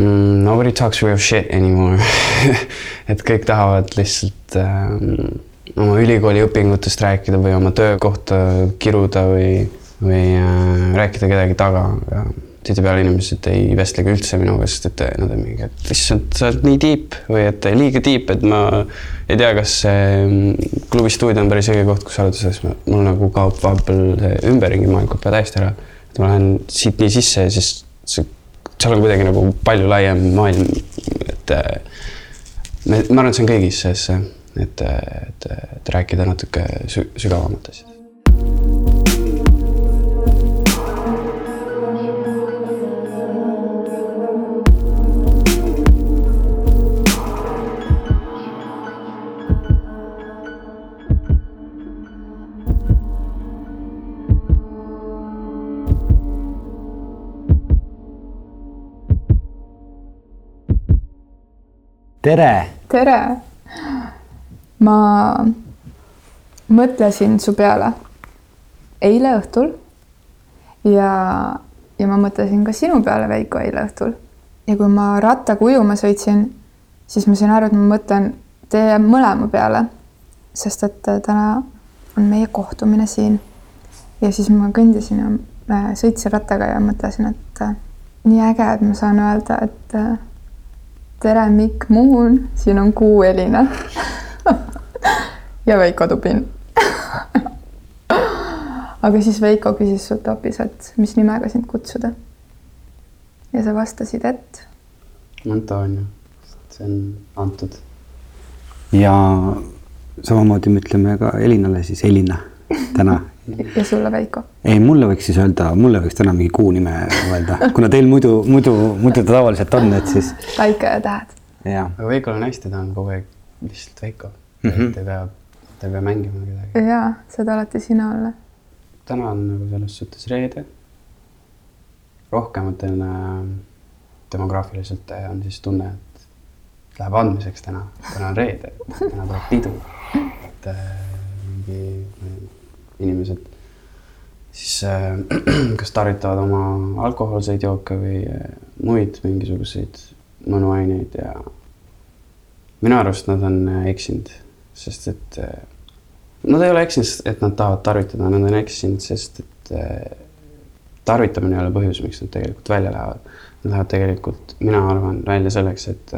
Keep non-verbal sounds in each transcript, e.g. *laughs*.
mm,. Nobody talks real shit anymore *laughs* et kõik tahavad lihtsalt ähm, oma ülikooli õpingutest rääkida või oma töökohta kiruda või, või äh, rääkida kedagi taga ja tihtipeale inimesed ei vestlegi üldse minuga, sest et nad on mingi, et issand, sa oled nii tiip või et liiga tiip, et ma ei tea, kas see mm, klubi stuudio on päris õige koht, kus arutada, sest mul nagu kaob vahepeal ümberringi maailm kaob täiesti ära. et ma lähen siit nii sisse ja siis see, seal on kuidagi nagu palju laiem maailm, et me, ma arvan, et see on kõigis sees see, et, et, et rääkida natuke sü sügavamat asja tere. tere. ma mõtlesin su peale eile õhtul ja, ja ma mõtlesin ka sinu peale, Veiko, eile õhtul. ja kui ma rattaga ujuma sõitsin, siis ma sain aru, et ma mõtlen teie mõlema peale, sest et täna on meie kohtumine siin. ja siis ma kõndisin ja sõitsin rattaga ja mõtlesin, et äh, nii äge, et ma saan öelda, et äh, tere, Mikk Muun, siin on Kuu Elina ja Veiko Tubin aga siis Veiko küsis sult hoopis, et mis nimega sind kutsuda. ja sa vastasid, et? Antonio, see on antud. ja samamoodi me ütleme ka Elinale siis Elina täna ja sulle, Veiko? ei, mulle võiks siis öelda, mulle võiks täna mingi kuu nime öelda, kuna teil muidu, muidu, muidu ta tavaliselt on, et siis. päike ja tähed. aga Veikol on hästi, ta on kogu aeg lihtsalt Veiko mm. -hmm. ta ei pea, ta ei pea mängima kedagi. jaa, saad alati sina olla. täna on nagu selles suhtes reede. rohkematel äh, demograafiliselt on siis tunne, et läheb andmiseks täna, täna on reede, täna tuleb pidu. et äh, mingi inimesed siis äh, *clears throat* kas tarvitavad oma alkohoolseid jooke või äh, muid mingisuguseid mõnuaineid ja minu arust nad on äh, eksinud, sest et äh, nad ei ole eksinud, et nad tahavad tarvitada, nad on eksinud, sest et tarvitamine ei ole põhjus, miks nad tegelikult välja lähevad. Nad lähevad tegelikult, mina arvan, välja selleks, et,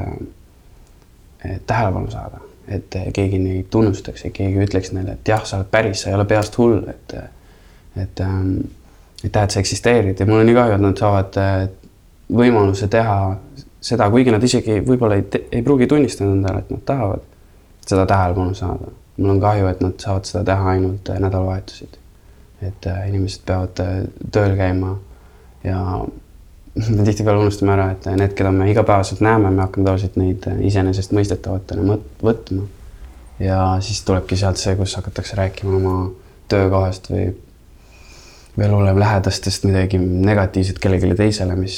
et tähelepanu saada et keegi neid tunnustaks ja keegi ütleks neile, et jah, sa oled päris, sa ei ole peast hull, et et ähm, et tead, sa eksisteerid ja mul on nii kahju, et nad saavad äh, võimaluse teha seda, kuigi nad isegi võib-olla ei, ei pruugi tunnistada endale, et nad tahavad seda tähelepanu saada. mul on kahju, et nad saavad seda teha ainult nädalavahetused. et inimesed peavad tööl käima ja me tihtipeale unustame ära, et need, keda me igapäevaselt näeme, me hakkame tavaliselt neid iseenesestmõistetavatena võtma. ja siis tulebki sealt see, kus hakatakse rääkima oma töökohast või veel hullem lähedastest midagi negatiivset kellelegi teisele, mis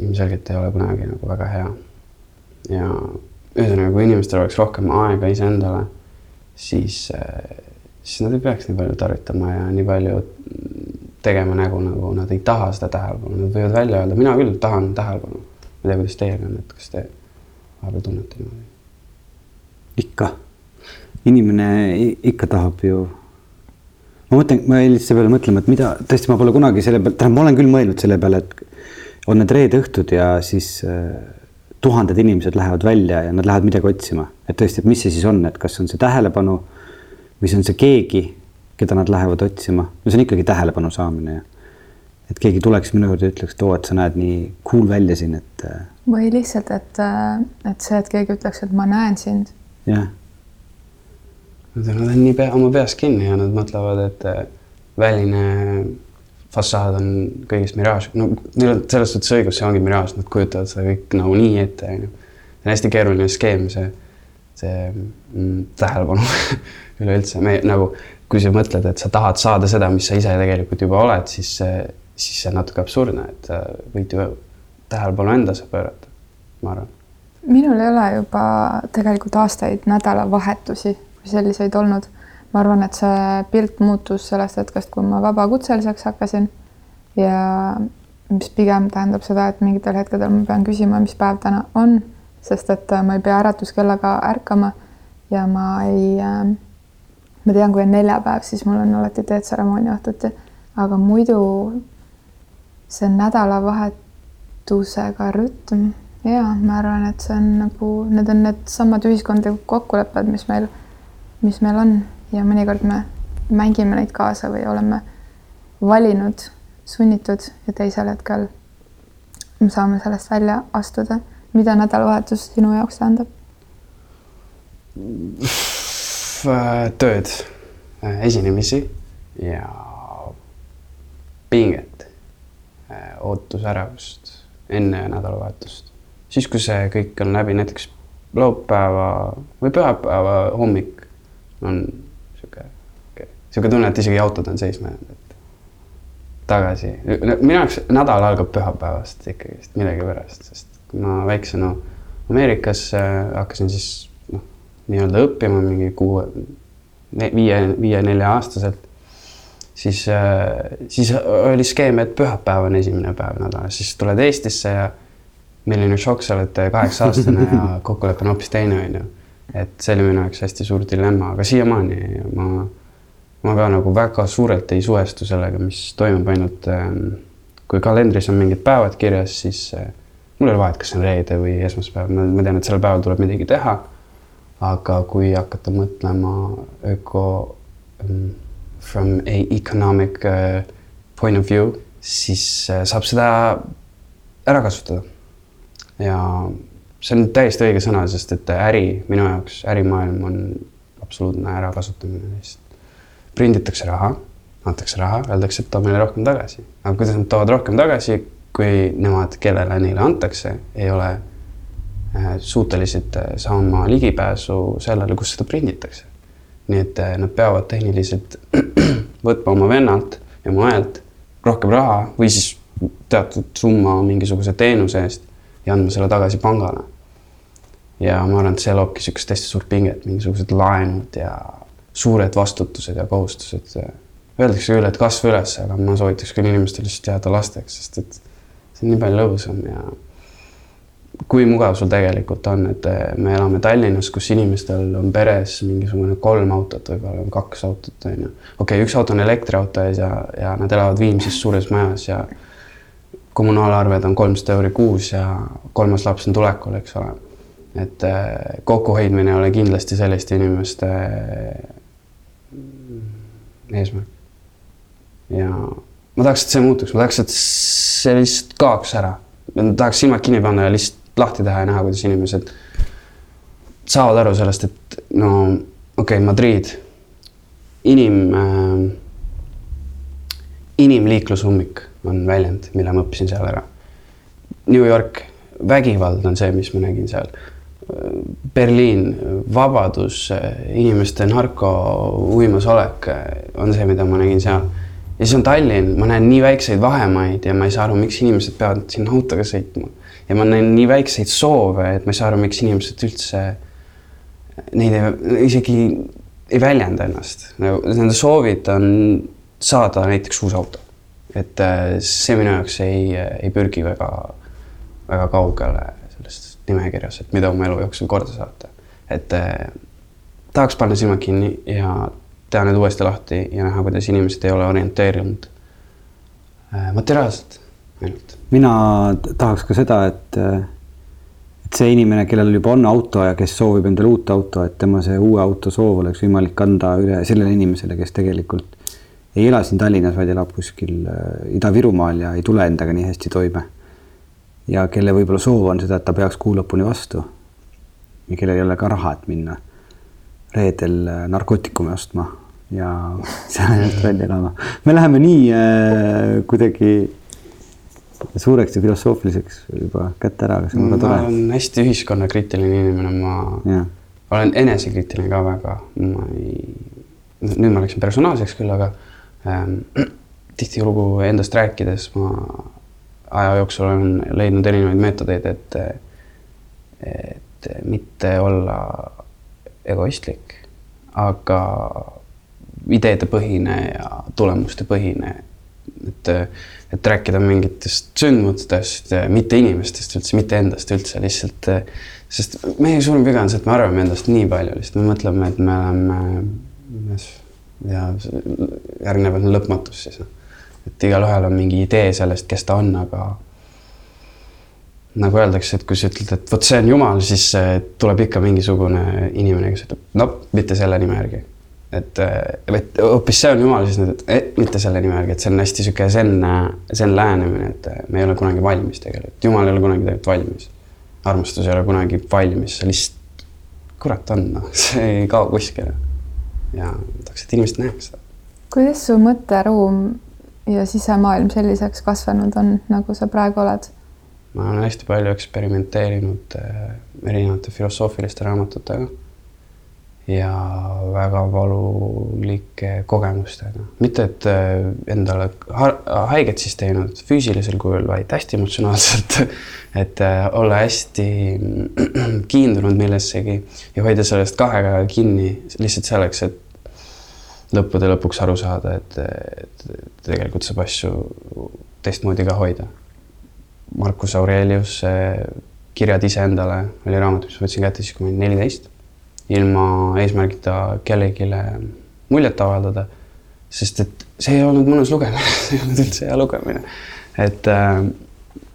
ilmselgelt ei ole kunagi nagu väga hea. ja ühesõnaga, kui inimestel oleks rohkem aega iseendale, siis, siis nad ei peaks nii palju tarvitama ja nii palju tegema nägu, nagu nad ei taha seda tähelepanu, nad võivad välja öelda, mina küll tahan tähelepanu. ma ei tea, kuidas teiega on, et kas te vahepeal tunnete niimoodi? ikka, inimene ikka tahab ju. ma mõtlen, ma jäin selle peale mõtlema, et mida, tõesti, ma pole kunagi selle peale, tähendab, ma olen küll mõelnud selle peale, et on need reede õhtud ja siis äh, tuhanded inimesed lähevad välja ja nad lähevad midagi otsima, et tõesti, et mis see siis on, et kas on see tähelepanu või see on see keegi keda nad lähevad otsima, no see on ikkagi tähelepanu saamine ja et keegi tuleks minu juurde ja ütleks, et oo, et sa näed nii cool välja siin, et. Äh, või lihtsalt, et, äh, et see, et keegi ütleks, et ma näen sind. jah. Nad on nii pea, oma peas kinni ja nad mõtlevad, et äh, väline fassaad on kõigest miraaž, no neil on selles suhtes õigus, see ongi miraaž, nad kujutavad seda kõik nagunii ette, onju. see on hästi keeruline skeem, see, see mm, tähelepanu *laughs* üleüldse, me nagu kui sa mõtled, et sa tahad saada seda, mis sa ise tegelikult juba oled, siis, siis see on natuke absurdne, et võid ju tähelepanu endasse pöörata, ma arvan. minul ei ole juba tegelikult aastaid nädalavahetusi kui selliseid olnud. ma arvan, et see pilt muutus sellest hetkest, kui ma vabakutseliseks hakkasin ja, mis pigem tähendab seda, et mingitel hetkedel ma pean küsima, mis päev täna on, sest et äh, ma ei pea äratuskellaga ärkama ja ma ei äh,, ma tean, kui on neljapäev, siis mul on alati teetseremoonia õhtuti, aga muidu see nädalavahetusega rütm, jaa, ma arvan, et see on nagu, need on needsamad ühiskondlikud kokkulepped, mis meil, mis meil on ja mõnikord me mängime neid kaasa või oleme valinud, sunnitud ja teisel hetkel me saame sellest välja astuda. mida nädalavahetus sinu jaoks tähendab? *laughs* tööd, esinemisi ja pinget, ootusärevust enne nädalavahetust. siis, kui see kõik on läbi, näiteks laupäeva või pühapäeva hommik on sihuke, sihuke tunne, et isegi autod on seisma jäänud, et tagasi. minu jaoks nädal algab pühapäevast ikkagist millegipärast, sest kui ma väiksena Ameerikas äh, hakkasin siis nii-öelda õppima mingi kuue, viie, viie-nelja aastaselt, siis, äh, siis oli skeem, et pühapäev on esimene päev nädalas, siis tuled Eestisse ja milline šokk, sa oled kaheksa aastane ja *laughs* kokkulepe on hoopis teine, on ju. et see oli minu jaoks hästi suur dilemma, aga siiamaani ma ma ka nagu väga suurelt ei suhestu sellega, mis toimub, ainult ähm, kui kalendris on mingid päevad kirjas, siis äh, mul ei ole vahet, kas see on reede või esmaspäev, ma tean, et sellel päeval tuleb midagi teha. Aga kui hakata mõtlema öko um, from a economic uh, point of view, siis uh, saab seda ära kasutada. ja see on täiesti õige sõna, sest et äri minu jaoks, ärimaailm on absoluutne ärakasutamine lihtsalt prinditakse raha, antakse raha, öeldakse, et too meile rohkem tagasi. aga kuidas nad toovad rohkem tagasi, kui nemad, kellele neile antakse, ei ole suutelised äh, saama ligipääsu sellele, kus seda prinditakse. nii et äh, nad peavad tehniliselt *clears throat* võtma oma vennalt ja mujalt rohkem raha või siis teatud summa mingisuguse teenuse eest ja andma selle tagasi pangale. ja ma arvan, et see loobki niisugust hästi suurt pinget, mingisugused laenud ja suured vastutused ja kohustused. Öeldakse küll, et kasva üles, aga ma soovitaks küll inimestel lihtsalt jääda lasteks, sest et see on nii palju lõbusam ja kui mugav sul tegelikult on, et me elame Tallinnas, kus inimestel on peres mingisugune kolm autot, võib-olla kaks autot, on ju. okei okay,, üks auto on elektriauto ja, ja nad elavad Viimsis suures majas ja kommunaalarved on kolmsada euri kuus ja kolmas laps on tulekul, eks ole. et kokkuhoidmine ei ole kindlasti selliste inimeste eesmärk. ja ma tahaks, et see muutuks, ma tahaks, et see lihtsalt kaoks ära. tahaks silmad kinni panna ja lihtsalt lahti teha ja näha, kuidas inimesed saavad aru sellest, et no okei okay,, Madrid, inim äh,, inimliiklusummik on väljend, mille ma õppisin seal ära. New York, vägivald on see, mis ma nägin seal Berliin, vabadus, inimeste narko uimasolek on see, mida ma nägin seal. ja siis on Tallinn, ma näen nii väikseid vahemaid ja ma ei saa aru, miks inimesed peavad sinna autoga sõitma. Ja ma näen nii väikseid soove, et ma ei saa aru, miks inimesed üldse neid ei, isegi ei väljenda ennast. Nende soovid on saada näiteks uus auto. et äh, see minu jaoks ei, ei pürgi väga, väga kaugele nimekirjas, et mida oma elu jooksul korda saata. et eh, tahaks panna silmad kinni ja teha need uuesti lahti ja näha, kuidas inimesed ei ole orienteerunud eh, materiaalselt ainult. mina tahaks ka seda, et, et see inimene, kellel juba on auto ja kes soovib endale uut auto, et tema see uue auto soov oleks võimalik anda üle sellele inimesele, kes tegelikult ei ela siin Tallinnas, vaid elab kuskil eh, Ida-Virumaal ja ei tule endaga nii hästi toime ja kelle võib-olla soov on seda, et ta peaks kuu lõpuni vastu. ja kellel ei ole ka raha, et minna reedel äh, narkootikumi ostma ja *laughs* seal ennast välja elama. me läheme nii äh, kuidagi suureks ja filosoofiliseks juba kätte ära, aga see on väga tore. ma olen hästi ühiskonnakriitiline inimene, ma ja. olen enesekriitiline ka väga, ma ei, nüüd ma läksin personaalseks küll, aga ähm, *clears throat* tihtilugu endast rääkides ma aja jooksul olen leidnud erinevaid meetodeid, et, et mitte olla egoistlik, aga ideedepõhine ja tulemustepõhine et, et rääkida mingitest sündmustest, mitte inimestest üldse, mitte endast üldse, lihtsalt. sest meie suurim viga on see, et me arvame endast nii palju, lihtsalt me mõtleme, et me oleme ja järgnevad lõpmatus siis. noh. et igalühel on mingi idee sellest, kes ta on, aga nagu öeldakse, et kui sa ütled, et vot see on jumal, siis tuleb ikka mingisugune inimene, kes ütleb, no mitte selle nime järgi et, et hoopis see on jumal siis nüüd, et mitte selle nime järgi, et see on hästi sihuke zen, zen lähenemine, et me ei ole kunagi valmis tegelikult, jumal ei ole kunagi tegelikult valmis. armastus ei ole kunagi valmis, see lihtsalt, kurat on, noh, *laughs* see ei kao kuskile. ja tahaks, et inimesed näeks seda. kuidas su mõtteruum ja sisemaailm selliseks kasvanud on, nagu sa praegu oled? ma olen hästi palju eksperimenteerinud äh, erinevate filosoofiliste raamatutega ja väga valulike kogemustega. mitte, et äh, endale haiget siis teinud füüsilisel kujul, vaid hästi emotsionaalselt. *laughs* et äh, olla hästi *clears throat* kiindunud millessegi ja hoida sellest kahe käega kinni lihtsalt selleks, et lõppude lõpuks aru saada, et, tegelikult saab asju teistmoodi ka hoida. Marcus Aurelius Kirjad iseendale oli raamat, mis ma võtsin kätte siis, kui ma olin neliteist ilma eesmärgita kellelegi muljet avaldada. sest et see ei olnud mõnus lugemine *laughs* see ei olnud üldse hea lugemine. et äh,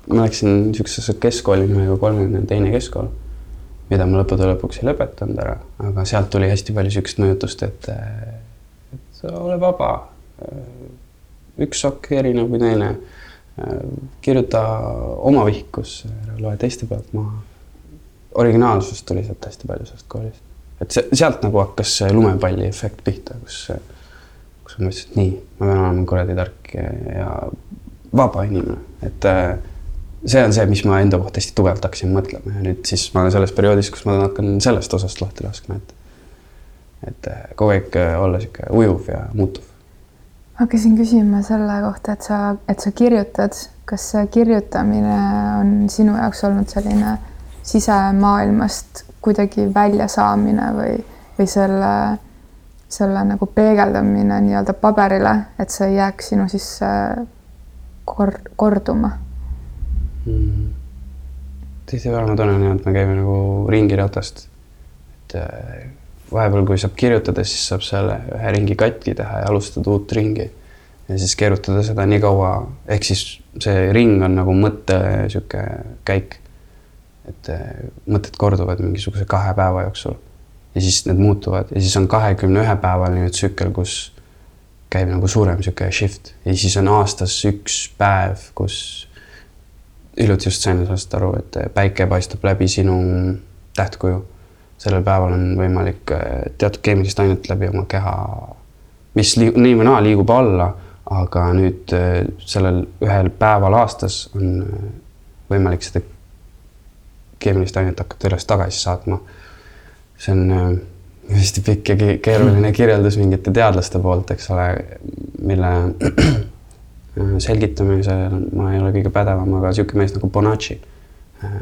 ma läksin niisugusesse keskkooli nimega kolmekümne teine keskkool, mida ma lõppude lõpuks ei lõpetanud ära, aga sealt tuli hästi palju niisugust mõjutust, et, et ole vaba. üks sokk erinev kui teine. kirjuta oma vihikus, loe teiste pealt maha. originaalsust tuli sealt hästi palju sellest koolist et see, sealt nagu hakkas see lumepalli efekt pihta, kus, kus ma mõtlesin, et nii, ma pean olema kuradi tark ja, ja vaba inimene, et äh, see on see, mis ma enda kohta hästi tugevalt hakkasin mõtlema ja nüüd siis ma olen selles perioodis, kus ma hakkan sellest osast lahti laskma, et et äh, kogu aeg äh, olla sihuke ujuv ja muutuv. hakkasin küsima selle kohta, et sa, et sa kirjutad, kas see kirjutamine on sinu jaoks olnud selline sisemaailmast kuidagi väljasaamine või, või selle, selle nagu peegeldamine nii-öelda paberile, et see ei jääks sinu sisse kor-, korduma mm.? tihtipeale ma tunnen, et me käime nagu ringiratast. et äh, vahepeal, kui saab kirjutada, siis saab selle ühe ringi katki teha ja alustada uut ringi. ja siis keerutada seda nii kaua, ehk siis see ring on nagu mõtte sihuke käik et äh, mõtted korduvad mingisuguse kahe päeva jooksul. Ja siis need muutuvad. Ja siis on kahekümne ühe päevaline tsükkel, kus käib nagu suurem niisugune shift. Ja siis on aastas üks päev, kus hiljuti just sain sellest aru, et päike paistab läbi sinu tähtkuju. sellel päeval on võimalik äh, teatud keemilist ainet läbi oma keha, mis nii või naa liigub alla, aga nüüd äh, sellel ühel päeval aastas on võimalik seda keemilist ainet hakata üles tagasi saatma. see on äh, hästi pikk ja keeruline kirjeldus mingite teadlaste poolt, eks ole, mille selgitamisel ma ei ole kõige pädevam, aga niisugune mees nagu Bonacci äh,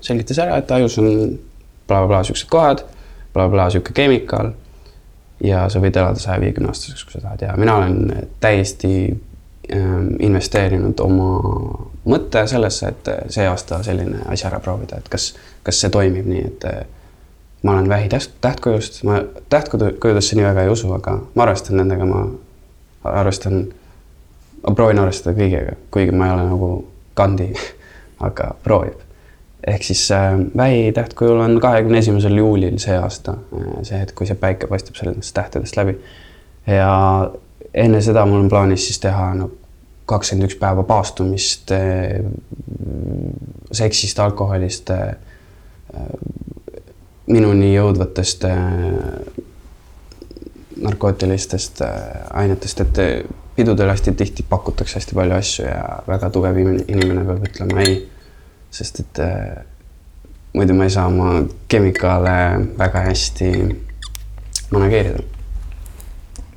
selgitas ära, et ajus on blablabla niisugused kohad bla,, blablabla niisugune keemikaal ja sa võid elada saja viiekümne aastaseks, kui sa tahad ja mina olen täiesti investeerinud oma mõtte sellesse, et see aasta selline asi ära proovida, et kas, kas see toimib nii, et äh, ma olen vähi tähtkujust, ma tähtkujudesse nii väga ei usu, aga ma arvestan nendega, ma arvestan, ma proovin arvestada kõigega, kuigi ma ei ole nagu kandi, *laughs* aga proovib. ehk siis äh, vähi tähtkujul on kahekümne esimesel juulil see aasta, see hetk, kui see päike paistab sellest tähtedest läbi. ja enne seda mul on plaanis siis teha no kakskümmend üks päeva paastumist eh, seksist, alkoholist, eh, minuni jõudvatest narkootilistest ainetest, et pidudel hästi tihti pakutakse hästi palju asju ja väga tugev inimene peab ütlema ei. sest et muidu ma ei saa oma kemikaale väga hästi manageerida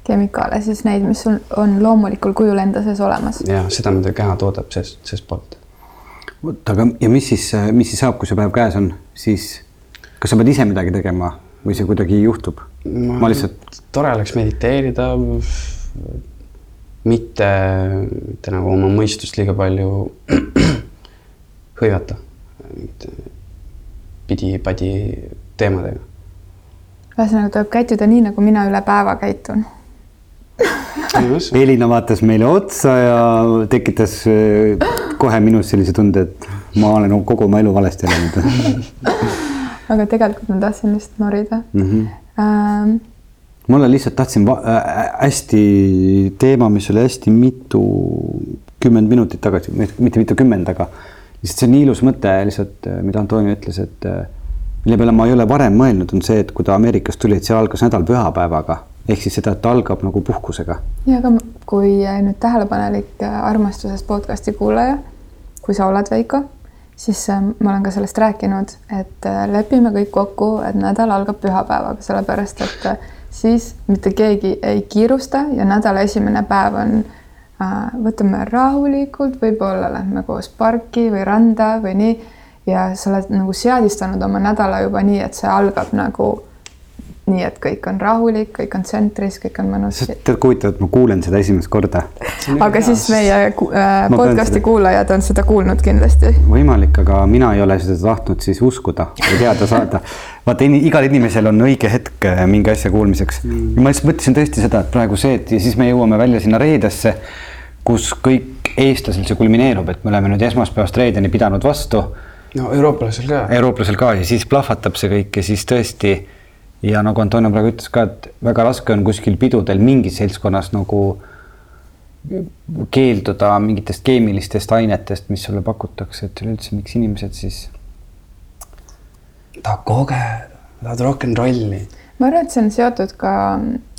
kemikaale, siis neid, mis on, on loomulikul kujul enda sees olemas. ja seda, mida keha toodab sees, seestpoolt. vot, aga ja mis siis, mis siis saab, kui see päev käes on, siis kas sa pead ise midagi tegema või see kuidagi juhtub? ma lihtsalt. tore oleks mediteerida. mitte, mitte nagu oma mõistust liiga palju *clears throat* hõivata mingite pidi-padi teemadega. ühesõnaga tuleb käituda nii, nagu mina üle päeva käitun. Elina vaatas meile otsa ja tekitas äh, kohe minus sellise tunde, et ma olen kogu oma elu valesti elanud *laughs* aga tegelikult ma tahtsin lihtsalt norida mm. -hmm. ähm,. mulle lihtsalt tahtsin äh, hästi teema, mis oli hästi mitu, kümmend minutit tagasi, mitte mitukümmend, aga lihtsalt see on nii ilus mõte lihtsalt, mida Antonio ütles, et äh, mille peale ma ei ole varem mõelnud, on see, et kui ta Ameerikast tuli, et see algas nädal pühapäevaga ehk siis seda, et ta algab nagu puhkusega. ja aga kui äh, nüüd tähelepanelik äh, armastusest podcast'i kuulaja, kui sa oled Veiko, siis äh, ma olen ka sellest rääkinud, et lepime kõik kokku, et nädal algab pühapäevaga, sellepärast et siis mitte keegi ei kiirusta ja nädala esimene päev on võtame rahulikult, võib-olla lähme koos parki või randa või nii ja sa oled nagu seadistanud oma nädala juba nii, et see algab nagu nii, et kõik on rahulik, kõik on tsentris, kõik on mõnus. tead, huvitav, et ma kuulen seda esimest korda. aga siis meie äh, podcast'i seda- kuulajad on seda kuulnud kindlasti. võimalik, aga mina ei ole seda tahtnud siis uskuda või teada saada. vaata, igal inimesel on õige hetk äh, mingi asja kuulmiseks mm.. ma lihtsalt mõtlesin tõesti seda, et praegu see, et ja siis me jõuame välja sinna reedesse, kus kõik eestlasel see kulmineerub, et me oleme nüüd esmaspäevast reedeni pidanud vastu, no eurooplasel ka. eurooplasel ka ja siis plahvatab see kõik ja siis tõesti ja nagu Antonio praegu ütles ka, et väga raske on kuskil pidudel mingis seltskonnas nagu keelduda mingitest keemilistest ainetest, mis sulle pakutakse, et üleüldse, miks inimesed siis tahad kogeda, tahad rock n rolli. ma arvan, et see on seotud ka,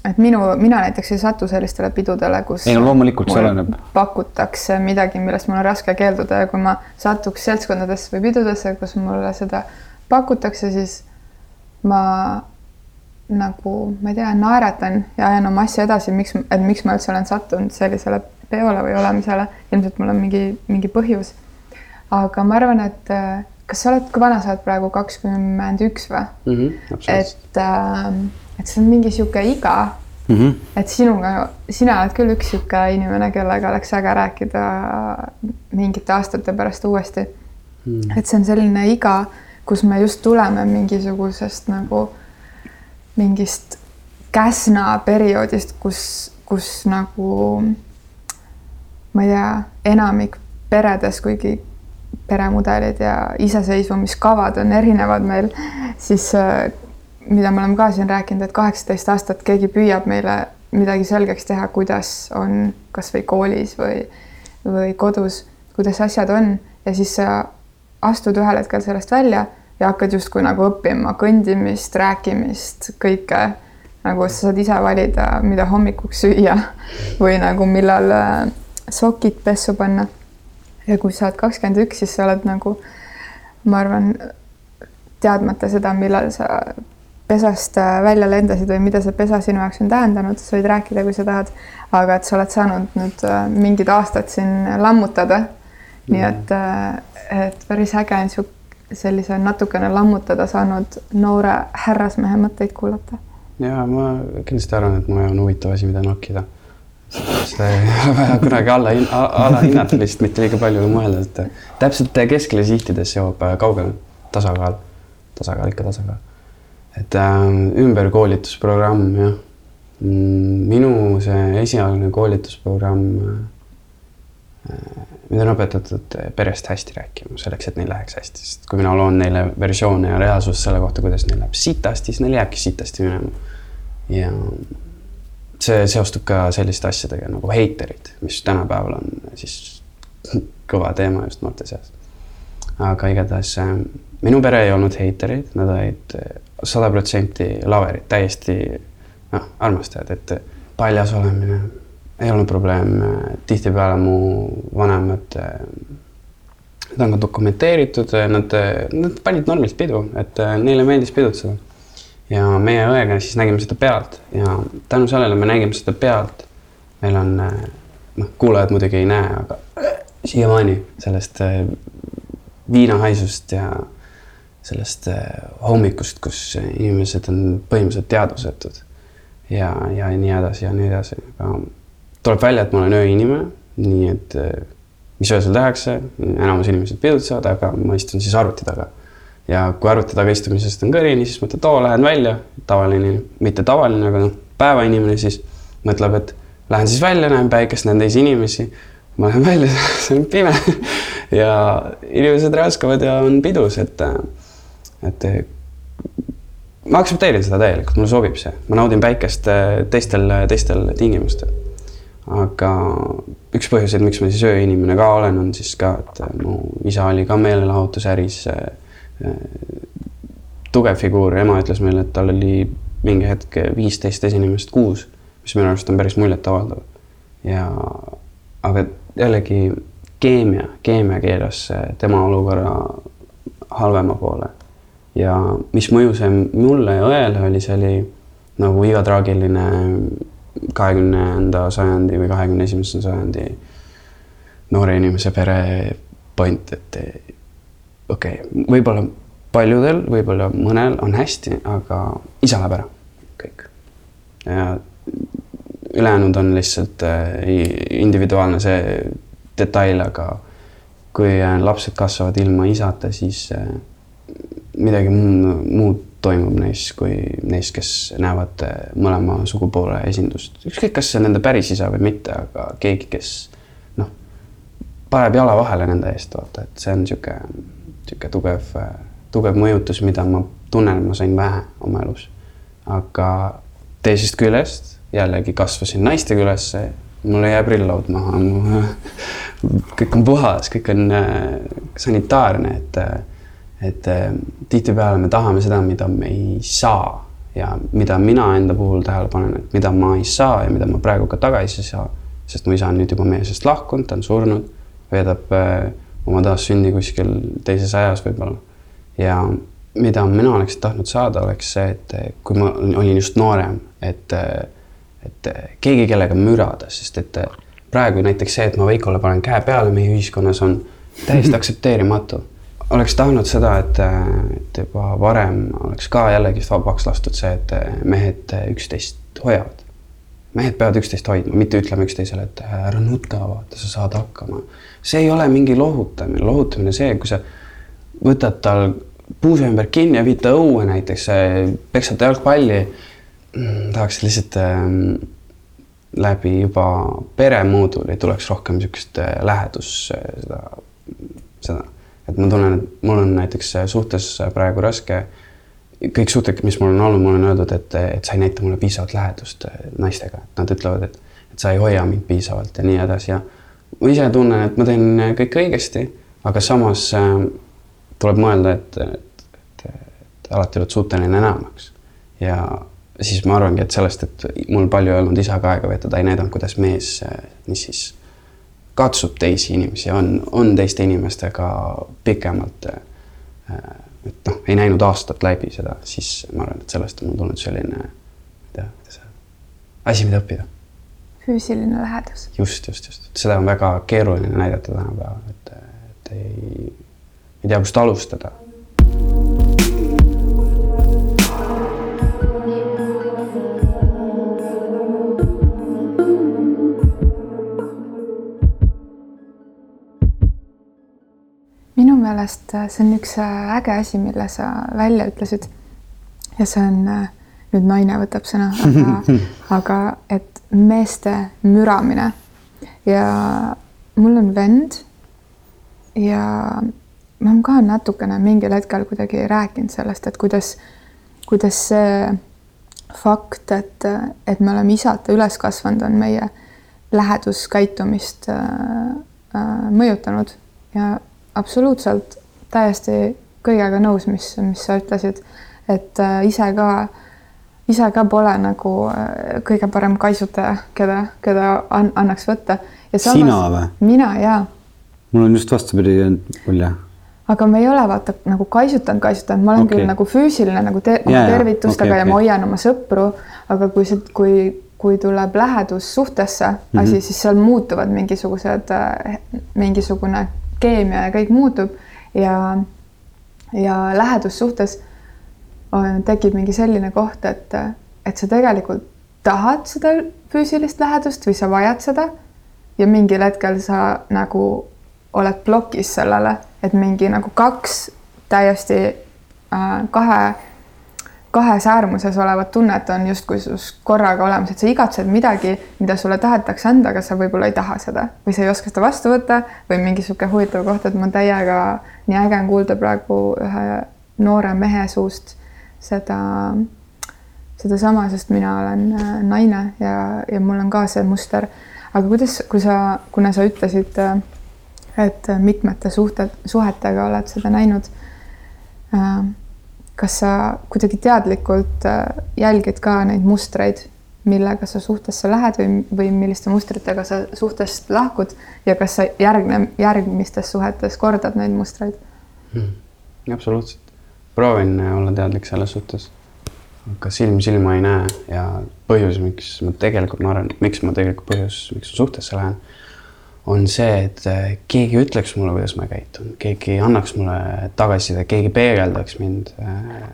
et minu, mina näiteks ei satu sellistele pidudele, kus Ei no loomulikult, see oleneb. pakutakse midagi, millest mul on raske keelduda ja kui ma satuks seltskondadesse või pidudesse, kus mulle seda pakutakse, siis ma nagu, ma ei tea, naeratan ja ajan oma asja edasi, miks, et miks ma üldse olen sattunud sellisele peole või olemisele. ilmselt mul on mingi, mingi põhjus. aga ma arvan, et äh, kas sa oled, kui vana sa oled praegu, kakskümmend üks või? absoluutselt. et, et see on mingi sihuke iga, mm? -hmm. et sinuga, sina oled küll üks sihuke inimene, kellega oleks äge rääkida mingite aastate pärast uuesti mm.. et see on selline iga, kus me just tuleme mingisugusest nagu mingist käsna perioodist, kus, kus nagu ma ei tea, enamik peredes, kuigi peremudelid ja iseseisvumiskavad on erinevad meil, siis äh, mida me oleme ka siin rääkinud, et kaheksateist aastat keegi püüab meile midagi selgeks teha, kuidas on kasvõi koolis või, või kodus, kuidas asjad on. Ja siis sa astud ühel hetkel sellest välja ja hakkad justkui nagu õppima kõndimist, rääkimist, kõike. Nagu sa saad ise valida, mida hommikuks süüa või nagu millal äh, sokid pessu panna. Ja kui sa oled kakskümmend üks, siis sa oled nagu, ma arvan, teadmata seda, millal sa pesast äh, välja lendasid või mida see pesa sinu jaoks on tähendanud, sa võid rääkida, kui sa tahad, aga et sa oled saanud nüüd äh, mingid aastad siin lammutada. nii et, et päris äge on sihuke sellise natukene lammutada saanud noore härrasmehe mõtteid kuulata. ja ma kindlasti arvan, et mu on huvitav asi, mida nokkida. seda ei ole vaja kunagi alla, alahinnata, lihtsalt mitte liiga palju mõelda, et täpselt keskele sihtides jõuab äh, kaugele tasakaal, tasakaal ikka tasakaal. et äh, ümberkoolitusprogramm jah, minu see esialgne koolitusprogramm äh, mind on õpetatud perest hästi rääkima, selleks et neil läheks hästi, sest kui mina loon neile versioone ja reaalsust selle kohta, kuidas neil läheb sitasti, siis neil jääbki sitasti minema. ja see seostub ka selliste asjadega nagu heiterid, mis tänapäeval on siis kõva teema just noorte seas. aga igatahes minu pere ei olnud heiterid, nad olid sada protsenti laverid, täiesti noh, armastajad, et paljas olemine ei olnud probleem, tihtipeale mu vanemad, need on ka dokumenteeritud, nad, nad panid normaalselt pidu, et neile meeldis pidutseda. ja meie õega siis nägime seda pealt ja tänu sellele me nägime seda pealt. meil on, noh, kuulajad muidugi ei näe, aga siiamaani sellest viinahaisust ja sellest hommikust, kus inimesed on põhimõtteliselt teadvusetud ja, ja nii edasi ja nii edasi, aga tuleb välja, et ma olen ööinimene, nii et äh, mis öösel tehakse, enamus inimesed pidutsevad, aga ma istun siis arvuti taga. ja kui arvuti taga istumisest on kõrini, siis mõtled, oo, lähen välja, tavaline, mitte tavaline, aga noh, päevainimene siis mõtleb, et lähen siis välja, näen päikest, näen teisi inimesi. ma lähen välja, *laughs* see on pime ja inimesed räuskavad ja on pidus, et, et ma aktsepteerin seda täielikult, mulle sobib see, ma naudin päikest teistel, teistel tingimustel. Aga üks põhjuseid, miks ma siis ööinimene ka olen, on siis ka, et mu isa oli ka meelelahutusäris tugev figuur, ema ütles meile, et tal oli mingi hetk viisteist esinemist kuus, mis minu arust on päris muljetavaldav. ja, aga jällegi keemia, keemia keeras tema olukorra halvema poole. ja mis mõjus mulle ja õele oli, see oli nagu iga traagiline kahekümnenda sajandi või kahekümne esimese sajandi noore inimese pere point, et okei okay,, võib-olla paljudel, võib-olla mõnel on hästi, aga isa läheb ära, kõik. ja ülejäänud on lihtsalt äh, individuaalne see detail, aga kui äh, lapsed kasvavad ilma isata, siis äh, midagi muud toimub neis kui neis, kes näevad mõlema sugupoole esindust. ükskõik, kas see on nende päris isa või mitte, aga keegi, kes noh, paneb jala vahele nende eest, vaata, et see on niisugune, niisugune tugev, tugev mõjutus, mida ma tunnen, ma sain vähe oma elus. aga teisest küljest jällegi kasvasin naistega ülesse, mul ei jää prill-laud maha, *laughs* kõik on puhas, kõik on äh, sanitaarne, et, et äh, tihtipeale me tahame seda, mida me ei saa ja mida mina enda puhul tähele panen, et mida ma ei saa ja mida ma praegu ka tagasi ei saa, sest mu isa on nüüd juba meie seast lahkunud, ta on surnud, veedab äh, oma taassündi kuskil teises ajas võib-olla. ja mida mina oleks tahtnud saada, oleks see, et kui ma olin just noorem, et et keegi, kellega mürada, sest et praegu näiteks see, et ma Veikole panen käe peale meie ühiskonnas, on täiesti *laughs* aktsepteerimatu. Oleks tahtnud seda, et, et juba varem oleks ka jällegist vabaks lastud see, et mehed üksteist hoiavad. mehed peavad üksteist hoidma, mitte ütlema üksteisele, et ära nuta, vaata, sa saad hakkama. see ei ole mingi lohutamine, lohutamine see, kui sa võtad tal puuse ümber kinni ja viid ta õue näiteks, peksad ta jalgpalli Mm, tahaks lihtsalt ähm, läbi juba peremooduli tuleks rohkem niisugust äh, lähedus äh, seda, seda, et ma tunnen, et mul on näiteks äh, suhtes praegu raske. kõik suhted, mis mul on olnud, mul on öeldud, et, et sa ei näita mulle piisavalt lähedust naistega, et nad ütlevad, et, et sa ei hoia mind piisavalt ja nii edasi ja ma ise tunnen, et ma teen kõike õigesti, aga samas äh, tuleb mõelda, et, et, et, alati oled suuteline enamaks ja siis ma arvangi, et sellest, et mul palju ei olnud isaga aega veeta, ta ei näidanud, kuidas mees, mis siis katsub teisi inimesi, on, on teiste inimestega pikemalt. et noh, ei näinud aastat läbi seda, siis ma arvan, et sellest on mul tulnud selline, ma ei tea, kuidas öelda, asi, mida õppida. füüsiline lähedus. just, just, just, seda on väga keeruline näidata tänapäeval, et, et ei, ei tea, kust alustada meelest äh, see on üks äh, äge asi, mille sa välja ütlesid. ja see on, äh, nüüd naine võtab sõna, aga, *laughs* aga et meeste müramine ja mul on vend ja ma olen ka natukene mingil hetkel kuidagi rääkinud sellest, et kuidas, kuidas see fakt, et, et me oleme isata üles kasvanud, on meie läheduskäitumist äh, mõjutanud ja absoluutselt täiesti kõigega nõus, mis, mis sa ütlesid, et äh, ise ka, ise ka pole nagu äh, kõige parem kaisutaja, keda, keda an, annaks võtta. sina või? mina jaa. mul on just vastupidi mulje aga me ei ole vaata nagu kaisutanud, kaisutanud, ma olen okay. küll nagu füüsiline nagu te yeah, tervitustega okay, okay. ja ma hoian oma sõpru, aga kui see, kui, kui tuleb lähedus suhtesse mm -hmm. asi, siis seal muutuvad mingisugused, äh, mingisugune keemia ja kõik muutub ja, ja lähedussuhtes on, tekib mingi selline koht, et, et sa tegelikult tahad seda füüsilist lähedust või sa vajad seda ja mingil hetkel sa nagu oled plokis sellele, et mingi nagu kaks täiesti äh, kahe, kahes äärmuses olevat tunnet on justkui sus korraga olemas, et sa igatsed midagi, mida sulle tahetakse anda, aga sa võib-olla ei taha seda või sa ei oska seda vastu võtta või mingi niisugune huvitav koht, et ma täiega, nii äge on kuulda praegu ühe noore mehe suust seda, sedasama, sest mina olen äh, naine ja, ja mul on ka see muster. aga kuidas, kui sa, kuna sa ütlesid, äh, et mitmete suhted, suhetega oled seda näinud Äh, kas sa kuidagi teadlikult äh, jälgid ka neid mustreid, millega sa suhtesse lähed või, või milliste mustritega sa suhtest lahkud ja kas sa järgne, järgmistes suhetes kordad neid mustreid hmm.? absoluutselt, proovin äh, olla teadlik selles suhtes. aga silm silma ei näe ja põhjus, miks ma tegelikult, ma arvan, miks ma tegelikult põhjus, miks ma suhtesse lähen on see, et äh, keegi ütleks mulle, kuidas ma käitun, keegi annaks mulle tagasiside, keegi peegeldaks mind. Äh,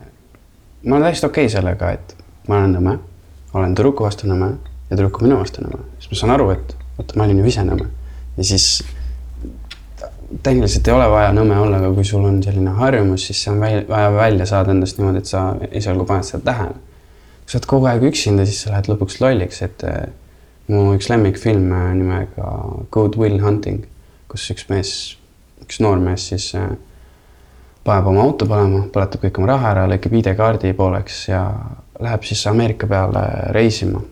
ma olen täiesti okei okay sellega, et ma olen nõme, olen tüdruku vastu nõme ja tüdruk on minu vastu nõme, siis ma saan aru, et oota, ma olin ju ise nõme ja siis tehniliselt ei ole vaja nõme olla, aga kui sul on selline harjumus, siis see on vaja välja saada endast niimoodi, et sa esialgu paned seda tähele. kui sa oled kogu aeg üksinda, siis sa lähed lõpuks lolliks, et äh, mu üks lemmikfilm äh, nimega Good Will Hunting, kus üks mees, üks noormees siis äh, paneb oma auto põlema, põletab kõik oma raha ära, lõikab ID-kaardi pooleks ja läheb siis Ameerika peale reisima.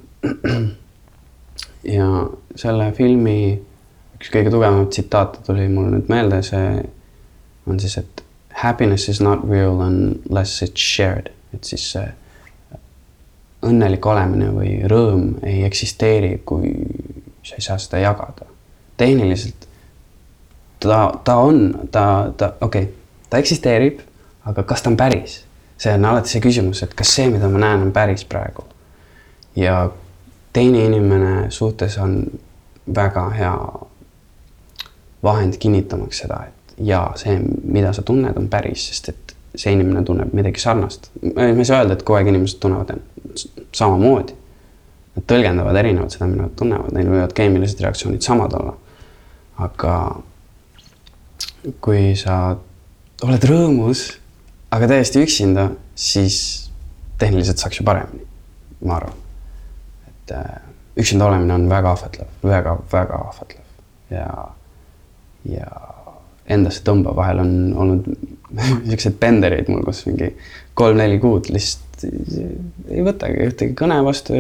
ja selle filmi üks kõige tugevamaid tsitaate tuli mulle nüüd meelde, see on siis, et happiness is not real unless it's shared, et siis see õnnelik olemine või rõõm ei eksisteeri, kui sa ei saa seda jagada. tehniliselt ta, ta on, ta, ta, okei okay,, ta eksisteerib, aga kas ta on päris? see on alati see küsimus, et kas see, mida ma näen, on päris praegu. ja teine inimene suhtes on väga hea vahend kinnitamaks seda, et ja see, mida sa tunned, on päris, sest et see inimene tunneb midagi sarnast. me ei saa öelda, et kogu aeg inimesed tunnevad samamoodi. Nad tõlgendavad erinevalt seda, mida nad tunnevad, neil võivad keemilised reaktsioonid samad olla. aga kui sa oled rõõmus, aga täiesti üksinda, siis tehniliselt saaks ju paremini, ma arvan. et äh, üksinda olemine on väga ahvatlev väga,, väga-väga ahvatlev ja, ja endasse tõmbav, vahel on olnud *laughs* niisuguseid pendereid mul, kus mingi kolm-neli kuud lihtsalt ei võtagi ühtegi kõne vastu.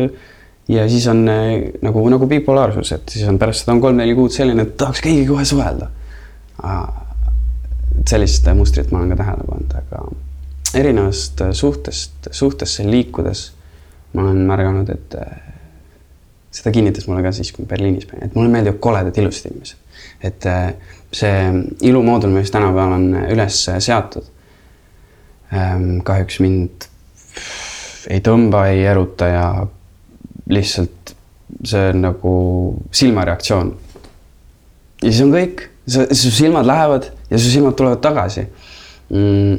ja siis on eh, nagu, nagu bipolaarsus, et siis on pärast seda on kolm-neli kuud selline, et tahaks keegi kohe suhelda. sellist mustrit ma olen ka tähele pannud, aga erinevast suhtest, suhtesse liikudes ma olen märganud, et eh, seda kinnitas mulle ka siis, kui Berliinis käin, et mulle meeldivad koledad ilusad inimesed. et eh, see ilumoodul, mis tänapäeval on üles seatud, ehm, kahjuks mind ei tõmba, ei eruta ja lihtsalt see on nagu silmareaktsioon. ja siis on kõik, su silmad lähevad ja su silmad tulevad tagasi mm,.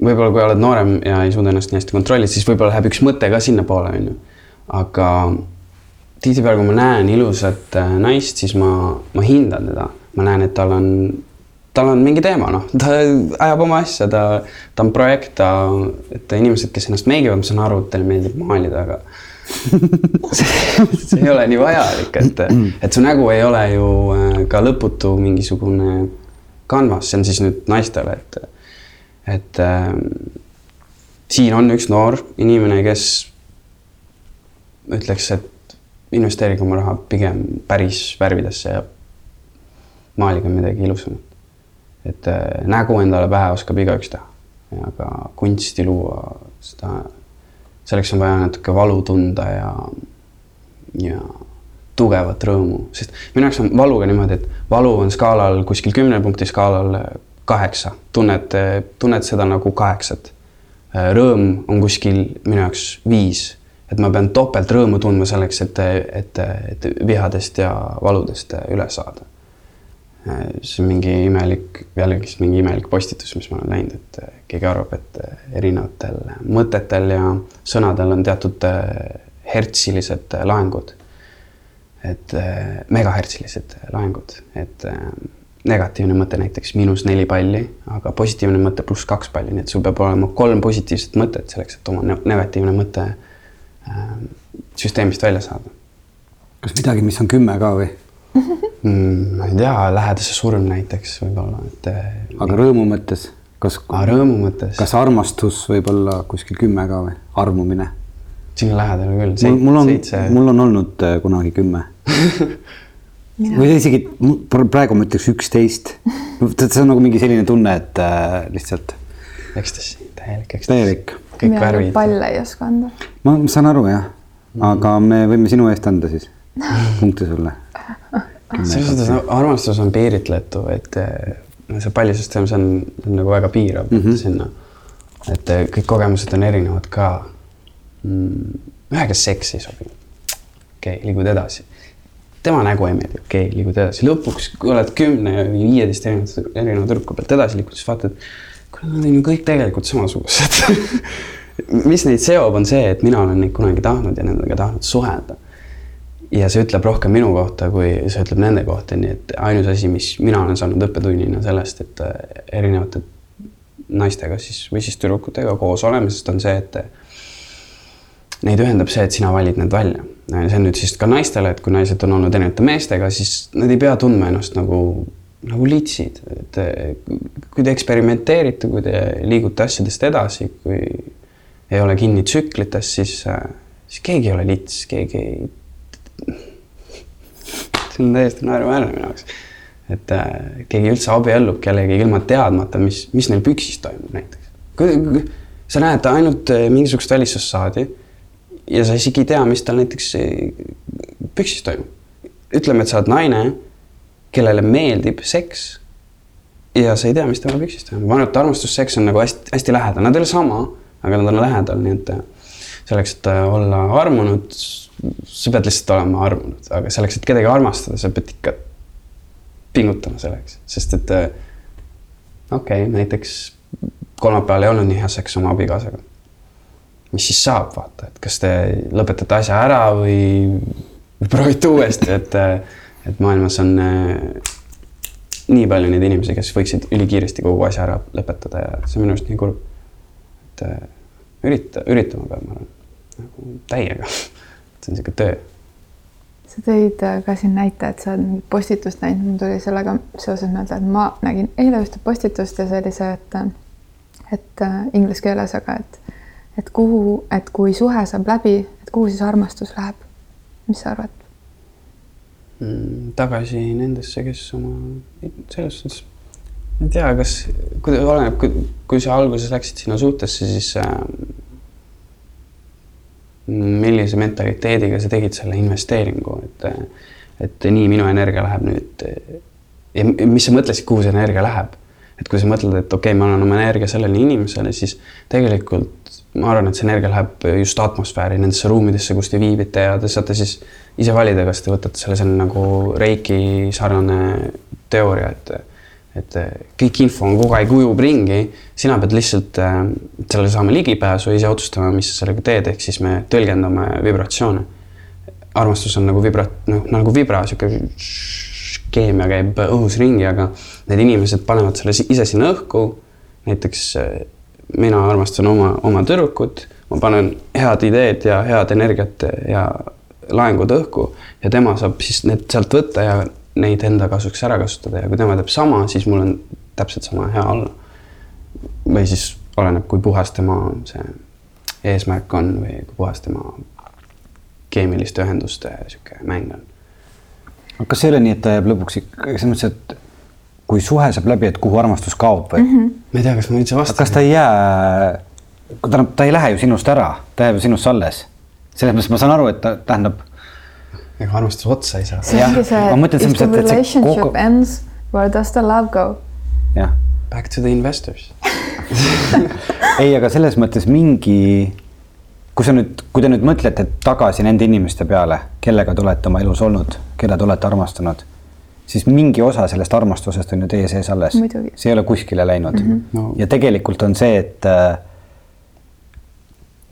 võib-olla kui oled noorem ja ei suuda ennast nii hästi kontrollida, siis võib-olla läheb üks mõte ka sinnapoole, on ju. aga tihtipeale, kui ma näen ilusat äh, naist, siis ma, ma hindan teda, ma näen, et tal on tal on mingi teema, noh, ta ajab oma asja, ta, ta on projekt, ta, et inimesed, kes ennast meigivad, ma saan aru, et teile meeldib maalida, aga *laughs* see, see ei ole nii vajalik, et, et su nägu ei ole ju äh, ka lõputu mingisugune kanvas, see on siis nüüd naistele, et, et äh, siin on üks noor inimene, kes ütleks, et investeerige oma raha pigem päris värvidesse ja maalige midagi ilusamat et äh, nägu endale pähe oskab igaüks teha, aga kunsti luua, seda, selleks on vaja natuke valu tunda ja, ja tugevat rõõmu, sest minu jaoks on valuga niimoodi, et valu on skaalal kuskil kümne punkti skaalal kaheksa, tunned, tunned seda nagu kaheksat. Rõõm on kuskil minu jaoks viis, et ma pean topelt rõõmu tundma selleks, et, et, et vihadest ja valudest üle saada see on mingi imelik, jällegist mingi imelik postitus, mis ma olen näinud, et keegi arvab, et erinevatel mõtetel ja sõnadel on teatud hertsilised äh, laengud. et äh, megahertsilised laengud, et äh, negatiivne mõte näiteks miinus neli palli, aga positiivne mõte pluss kaks palli, nii et sul peab olema kolm positiivset mõtet selleks, et oma ne- negatiivne mõte äh, süsteemist välja saada kas midagi, mis on kümme ka või? Mm,. ma ei tea, lähedase surm näiteks võib-olla, et äh, aga rõõmu mõttes, kas, aga rõõmu mõttes, kas armastus võib olla kuskil kümme ka või? armumine? sinna lähedal küll. mul, mul on, mul on olnud äh, kunagi kümme *laughs* või isegi praegu ma ütleks üksteist. see on nagu mingi selline tunne, et äh, lihtsalt ekstasi, täielik ekstasi. täielik. kõik mina värvid. palle ei oska anda. ma ma saan aru jah, aga me võime sinu eest anda siis *laughs* punkti sulle. Selles suhtes armastus on piiritletu, et eh, see pallisüsteem, see on, on nagu väga piirav mm -hmm. sinna. et eh, kõik kogemused on erinevad ka mm,. ühega seks ei sobi. okei okay,, liigud edasi. tema nägu ei meeldi, okei okay,, liigud edasi, lõpuks, kui oled kümne või viieteist erineva, erineva tüdruku pealt edasi liikunud, siis vaatad, kuule, nad on ju kõik tegelikult samasugused *laughs* mis neid seob, on see, et mina olen neid kunagi tahtnud ja nendega tahtnud suhelda ja see ütleb rohkem minu kohta, kui see ütleb nende kohta, nii et ainus asi, mis mina olen saanud õppetunnina sellest, et äh, erinevate naistega siis või siis tüdrukutega koos olemisest on see, et neid ühendab see, et sina valid need välja. see on nüüd siis ka naistele, et kui naised on olnud erinevate meestega, siis nad ei pea tundma ennast nagu, nagu litsid, et äh, kui te eksperimenteerite, kui te liigute asjadest edasi, kui ei ole kinni tsüklites, siis, siis keegi ei ole lits, keegi ei see on täiesti naeruväärne minu jaoks. et äh, keegi üldse abiellub kellegagi ilma teadmata, mis, mis neil püksis toimub näiteks. sa näed ainult äh, mingisugust välistussaadi ja sa isegi ei tea, mis tal näiteks äh, püksis toimub. ütleme, et sa oled naine, kellele meeldib seks ja sa ei tea, mis tema püksis toimub, ma arvan, et armastusseks on nagu hästi-hästi lähedal, nad ei ole sama, aga nad on lähedal, nii et äh, selleks, et äh, olla armunud, sa pead lihtsalt olema armunud, aga selleks, et kedagi armastada, sa pead ikka pingutama selleks, sest et äh, okei okay,, näiteks kolmapäeval ei olnud nii hea seks oma abikaasaga. mis siis saab, vaata, et kas te lõpetate asja ära või, või proovite uuesti, et, et maailmas on äh, nii palju neid inimesi, kes võiksid ülikiiresti kogu asja ära lõpetada ja see on minu arust nii kurb. et äh, ürita, üritama peab, ma arvan, nagu täiega. see on niisugune töö sa tõid äh, ka siin näite, et sa oled mingit postitust näinud, mul tuli sellega seoses meelde, et ma nägin eile ühte postitust ja see oli see, et et äh, inglise keeles, aga et et kuhu, et kui suhe saab läbi, et kuhu siis armastus läheb? mis sa arvad? mm,. tagasi nendesse, kes oma, selles suhtes, ei tea, kas, kui oleneb, kui, kui sa alguses läksid sinna suhtesse, siis äh, millise mentaliteediga sa tegid selle investeeringu, et et nii minu energia läheb nüüd ja mis sa mõtlesid, kuhu see energia läheb? et kui sa mõtled, et okei okay,, ma annan oma energia sellele inimesele, siis tegelikult ma arvan, et see energia läheb just atmosfääri nendesse ruumidesse, kus te viibite ja te saate siis ise valida, kas te võtate selle, see on nagu reiki sarnane teooria, et et kõik info on kogu aeg ujub ringi, sina pead lihtsalt äh, sellele saama ligipääsu ise otsustama, mis sa sellega teed, ehk siis me tõlgendame vibratsioone. armastus on nagu vibra-, noh nagu vibra, sihuke keemia käib õhus ringi, aga need inimesed panevad selle ise sinna õhku. näiteks mina armastan oma, oma tüdrukut, ma panen head ideed ja head energiat ja laengud õhku ja tema saab siis need sealt võtta ja neid enda kasuks ära kasutada ja kui tema teeb sama, siis mul on täpselt sama hea olla. või siis oleneb, kui puhas tema see eesmärk on või kui puhas tema keemiliste ühenduste sihuke mäng on. kas see ei ole nii, et ta jääb lõpuks ikka selles mõttes, et kui suhe saab läbi, et kuhu armastus kaob või mm? -hmm. ma ei tea, kas ma üldse vastan. kas ta ei jää, tähendab, ta ei lähe ju sinust ära, ta jääb ju sinust alles. selles mõttes ma saan aru, et ta tähendab ega armastus otsa ei saa. see ongi see, if the relationship kogu... ends, where does the love go? jah. Back to the investors *laughs* ei, aga selles mõttes mingi, kui sa nüüd, kui te nüüd mõtlete tagasi nende inimeste peale, kellega te olete oma elus olnud, keda te olete armastanud, siis mingi osa sellest armastusest on ju teie sees alles. see ei ole kuskile läinud mm. -hmm. No. ja tegelikult on see, et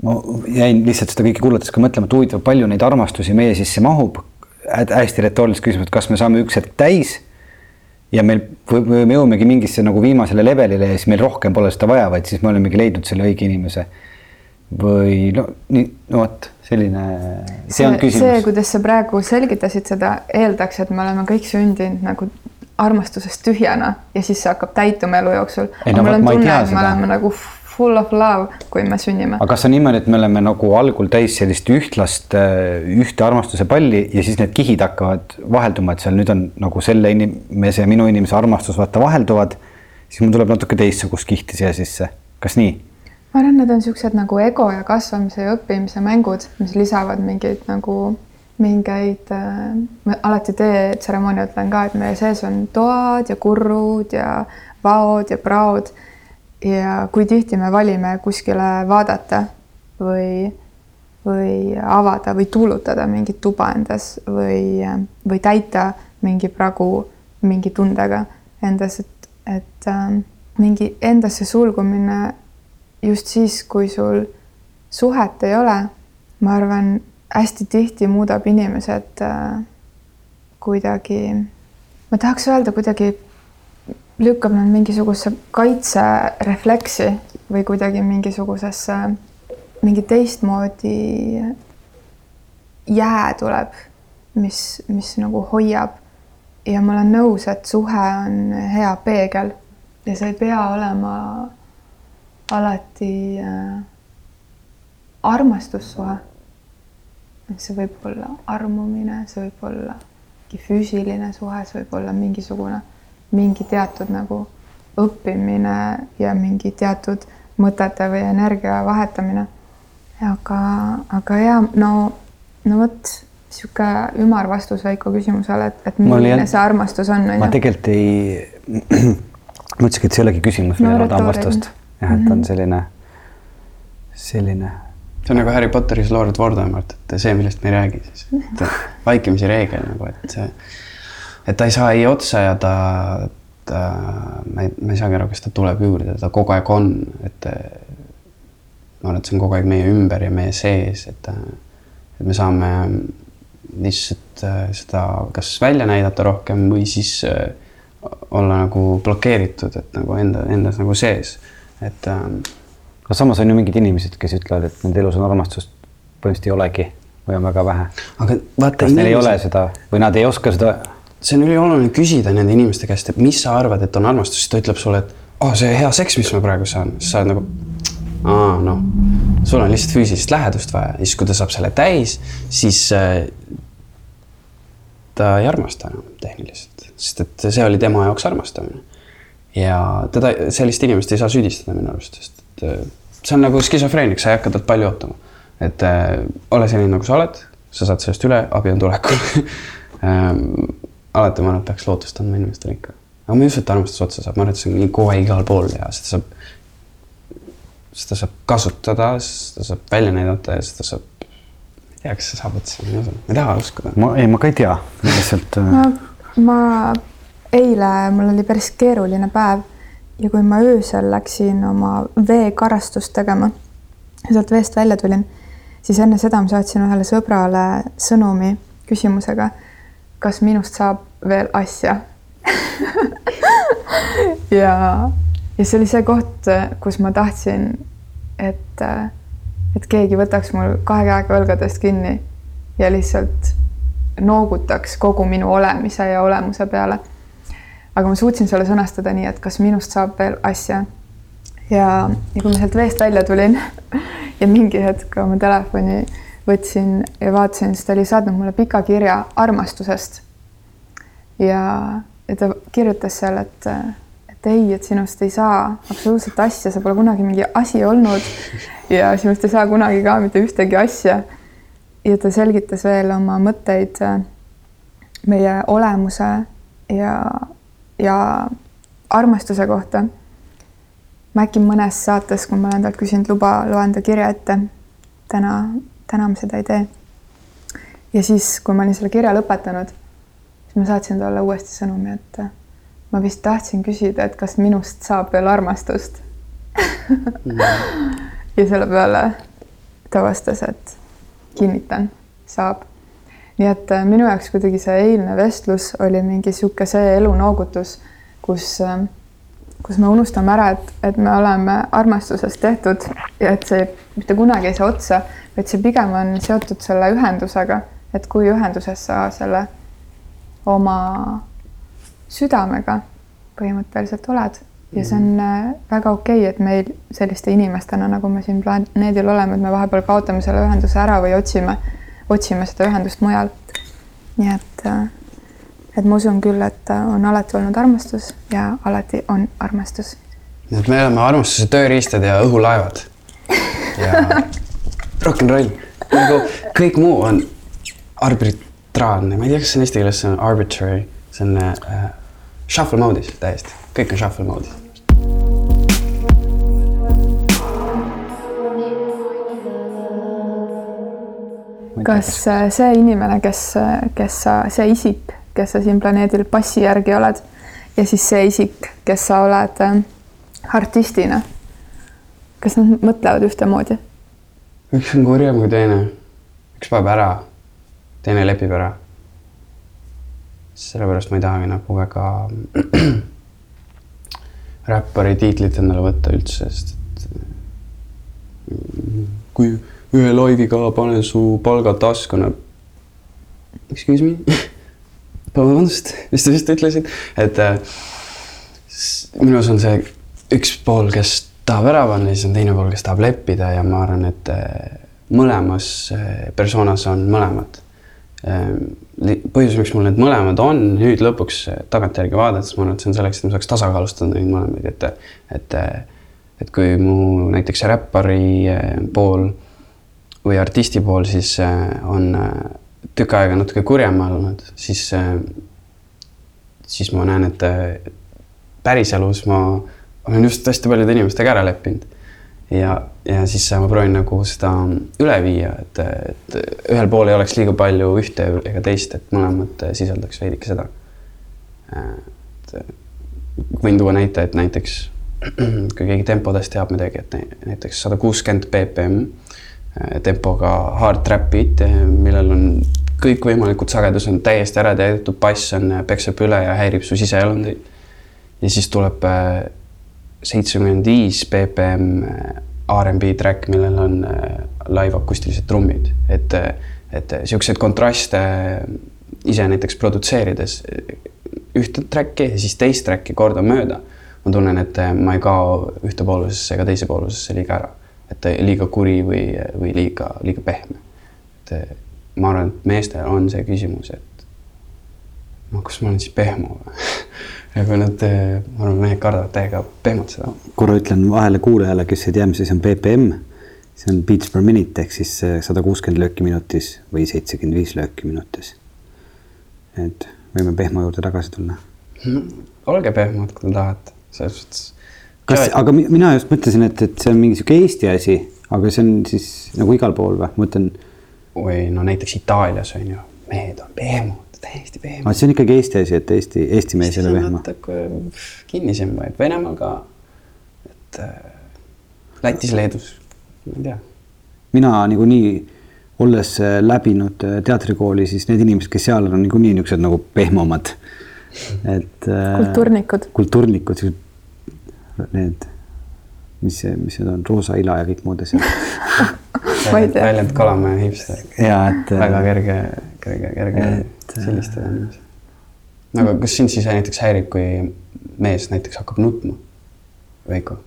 ma jäin lihtsalt seda kõike kuulates ka mõtlema, et huvitav, palju neid armastusi meie sisse mahub. hästi retooriline küsimus, et kas me saame üks hetk täis ja meil või me jõuamegi mingisse nagu viimasele levelile ja siis meil rohkem pole seda vaja, vaid siis me olemegi leidnud selle õige inimese. või no nii, no vot, selline, see on küsimus. see, kuidas sa praegu selgitasid seda, eeldaks, et me oleme kõik sündinud nagu armastusest tühjana ja siis see hakkab täituma elu jooksul. No, mul on tunne, et me oleme nagu full of love, kui me sünnime. aga kas on niimoodi, et me oleme nagu algul täis sellist ühtlast, äh, ühte armastuse palli ja siis need kihid hakkavad vahelduma, et seal nüüd on nagu selle inimese ja minu inimese armastus vaata vahelduvad, siis mul tuleb natuke teistsugust kihti siia sisse, kas nii? ma arvan, need on niisugused nagu ego ja kasvamise ja õppimise mängud, mis lisavad mingeid nagu mingeid äh,, ma alati teetseremoonia ütlen ka, et meie sees on toad ja kurrud ja vaod ja praod ja kui tihti me valime kuskile vaadata või, või avada või tuulutada mingit tuba endas või, või täita mingi pragu mingi tundega endas, et, et äh, mingi endasse sulgumine just siis, kui sul suhet ei ole, ma arvan, hästi tihti muudab inimesed äh, kuidagi, ma tahaks öelda kuidagi lükkab nad mingisugusesse kaitserefleksi või kuidagi mingisugusesse, mingi teistmoodi jää tuleb, mis, mis nagu hoiab. ja ma olen nõus, et suhe on hea peegel ja see ei pea olema alati äh, armastussuhe. see võib olla armumine, see võib olla mingi füüsiline suhe, see võib olla mingisugune mingi teatud nagu õppimine ja mingi teatud mõtete või energia vahetamine. aga, aga ja no, no vot, sihuke ümar vastus Veiko küsimusele, et, et milline see armastus on, ma tegelikult ei, *clears throat* ma ütlesingi, et see ei olegi küsimus millele ma tahan vastust. jah, et on mhm. selline, selline see on nagu Harry Potteris Lord Voldemort, et see, millest me ei räägi siis, *laughs* et vaikimisi reegel nagu, et see et ta ei saa ei otsa ja ta, ta, ma ei, ma ei saagi aru, kas ta tuleb juurde, ta kogu aeg on, et ma arvan, et see on kogu aeg meie ümber ja meie sees, et, et me saame lihtsalt seda kas välja näidata rohkem või siis olla nagu blokeeritud, et nagu enda, endas nagu sees, et. aga samas on ju mingid inimesed, kes ütlevad, et nende elus on armastust põhimõtteliselt ei olegi või on väga vähe. aga vaata. kas neil inimesed... ei ole seda või nad ei oska seda see on ülioluline küsida nende inimeste käest, et mis sa arvad, et on armastus, siis ta ütleb sulle, et oh, see hea seks, mis ma praegu saan, siis sa oled nagu. aa, noh, sul on lihtsalt füüsilist lähedust vaja ja siis, kui ta saab selle täis, siis äh, ta ei armasta enam tehniliselt, sest et see oli tema jaoks armastamine. ja teda, sellist inimest ei saa süüdistada minu arust, sest et äh, see on nagu skisofreenik, sa ei hakka talt palju ootama. et äh, ole selline, nagu sa oled, sa saad sellest üle, abi on tulekul ähm, *laughs* alati ma arvan, et peaks lootust andma inimestele ikka. aga ma ei usu, et armastus otsa saab, ma arvan, et see on nii kohe igal pool ja seda saab, seda saab kasutada, seda saab välja näidata ja seda saab, ma ei tea, kas see saab otsa, ma ei usu, ma ei taha uskuda. ma ei, ma ka ei tea, lihtsalt ma, ma eile, mul oli päris keeruline päev ja kui ma öösel läksin oma veekarastust tegema ja sealt veest välja tulin, siis enne seda ma saatsin ühele sõbrale sõnumi küsimusega kas minust saab veel asja *laughs* ja, ja see oli see koht, kus ma tahtsin, et, et keegi võtaks mul kahe käega õlgadest kinni ja lihtsalt noogutaks kogu minu olemise ja olemuse peale. aga ma suutsin selle sõnastada nii, et kas minust saab veel asja. ja, ja kui ma sealt veest välja tulin *laughs* ja mingi hetk oma telefoni võtsin ja vaatasin, siis ta oli saatnud mulle pika kirja armastusest. ja, ja ta kirjutas seal, et, et ei, et sinust ei saa absoluutselt asja, sa pole kunagi mingi asi olnud ja sinust ei saa kunagi ka mitte ühtegi asja. ja ta selgitas veel oma mõtteid äh, meie olemuse ja, ja armastuse kohta. ma äkki mõnes saates, kui ma olen talt küsinud luba, loen ta kirja ette. täna täna ma seda ei tee. ja siis, kui ma olin selle kirja lõpetanud, siis ma saatsin talle uuesti sõnumi, et ma vist tahtsin küsida, et kas minust saab veel armastust mm. ja selle peale ta vastas, et kinnitan, saab. nii et äh, minu jaoks kuidagi see eilne vestlus oli mingi sihuke see elunoogutus, kus, äh, kus me unustame ära, et, et me oleme armastusest tehtud ja et see mitte kunagi ei saa otsa, vaid see pigem on seotud selle ühendusega, et kui ühenduses sa selle oma südamega põhimõtteliselt oled ja see on äh, väga okei okay,, et meil selliste inimestena, nagu me siin planeedil oleme, et me vahepeal kaotame selle ühenduse ära või otsime, otsime seda ühendust mujalt. nii et, äh, et ma usun küll, et äh, on alati olnud armastus ja alati on armastus. nii et me oleme armastuse tööriistad ja õhulaevad. *laughs* Ja rock n roll, nagu kõik muu on arbitraarne, ma ei tea, kas see on eesti keeles, see on arbitrary, see on äh, shuffle mode'is täiesti, kõik on shuffle mode'is. kas äh, see inimene, kes, kes sa, see isik, kes sa siin planeedil passi järgi oled. Ja siis see isik, kes sa oled äh, artistina, kas nad mõtlevad ühtemoodi? üks on kurjem kui teine, üks paneb ära, teine lepib ära. Sellepärast ma ei tahagi nagu väga *clears throat* räppari tiitlit endale võtta üldse, sest et kui ühe laiviga panen su palga tasku, no excuse me *laughs* vabandust, mis te just ütlesite, et äh, minus on see üks pool, kes tahab ära panna, siis on teine pool, kes tahab leppida ja ma arvan, et äh, mõlemas äh, persoonas on mõlemad. Ehm, põhjus, miks mul need mõlemad on nüüd lõpuks eh, tagantjärgi vaadates, ma arvan, et see on selleks, et ma saaks tasakaalustada neid mõlemaid, et, et, et kui mu näiteks räppari pool või artisti pool siis on tükk aega natuke kurjem olnud, siis, siis ma näen, et päriselus ma olen just hästi paljude inimestega ära leppinud ja, ja siis ma proovin nagu seda üle viia, et, et ühel pool ei oleks liiga palju ühte ega teist, et mõlemad sisaldaks veidike seda. et võin tuua näite, et näiteks *clears throat* kui keegi tempodest teab midagi, et näiteks sada kuuskümmend BPM tempoga hard trap beat, millel on kõikvõimalikud sagedused täiesti ära täidetud, bass on, peksab üle ja häirib su siseelundeid. ja siis tuleb seitsekümmend viis BPM äh, R'n'B track, millel on äh, live akustilised trummid, et, et siukseid kontraste ise näiteks produtseerides ühte track'i ja siis teist track'i kordamööda. ma tunnen, et ma ei kao ühte poolusesse ega teise poolusesse liiga ära, et liiga kuri või, või liiga, liiga pehme. et ma arvan, et meestel on see küsimus, et noh, kas ma olen siis pehmo või *laughs* ja kui nad, ma arvan, mehed kardavad täiega pehmot seda. korra ütlen vahele kuulajale, kes ei tea, mis asi on BPM. see on beats per minute ehk siis eh, sada kuuskümmend lööki minutis või seitsekümmend viis lööki minutis. et võime pehmo juurde tagasi tulla no,. olge pehmod, kui te tahate, selles suhtes. kas, aga mina just mõtlesin, et, et see on mingi sihuke Eesti asi, aga see on siis nagu igal pool või, ma mõtlen. Või no näiteks Itaalias on ju, mehed on pehmod täiesti pehme. aga see on ikkagi Eesti asi, et Eesti, Eesti mees ei ole pehme. natuke kinnisem, et Venemaal ka, et äh, Lätis, Leedus, ma ei tea. mina niikuinii, olles äh, läbinud äh, teatrikooli, siis need inimesed, kes seal on, on niikuinii niisugused nagu pehmemad. et äh,. kultuurnikud. kultuurnikud, need, mis see, mis need on, Roosa Ila ja kõik muud asjad *laughs* väljend Kalamäe hipster. ja et. väga kerge, kerge, kerge sellistel inimestel. aga kas sind siis näiteks häirib, kui mees näiteks hakkab nutma, Veiko?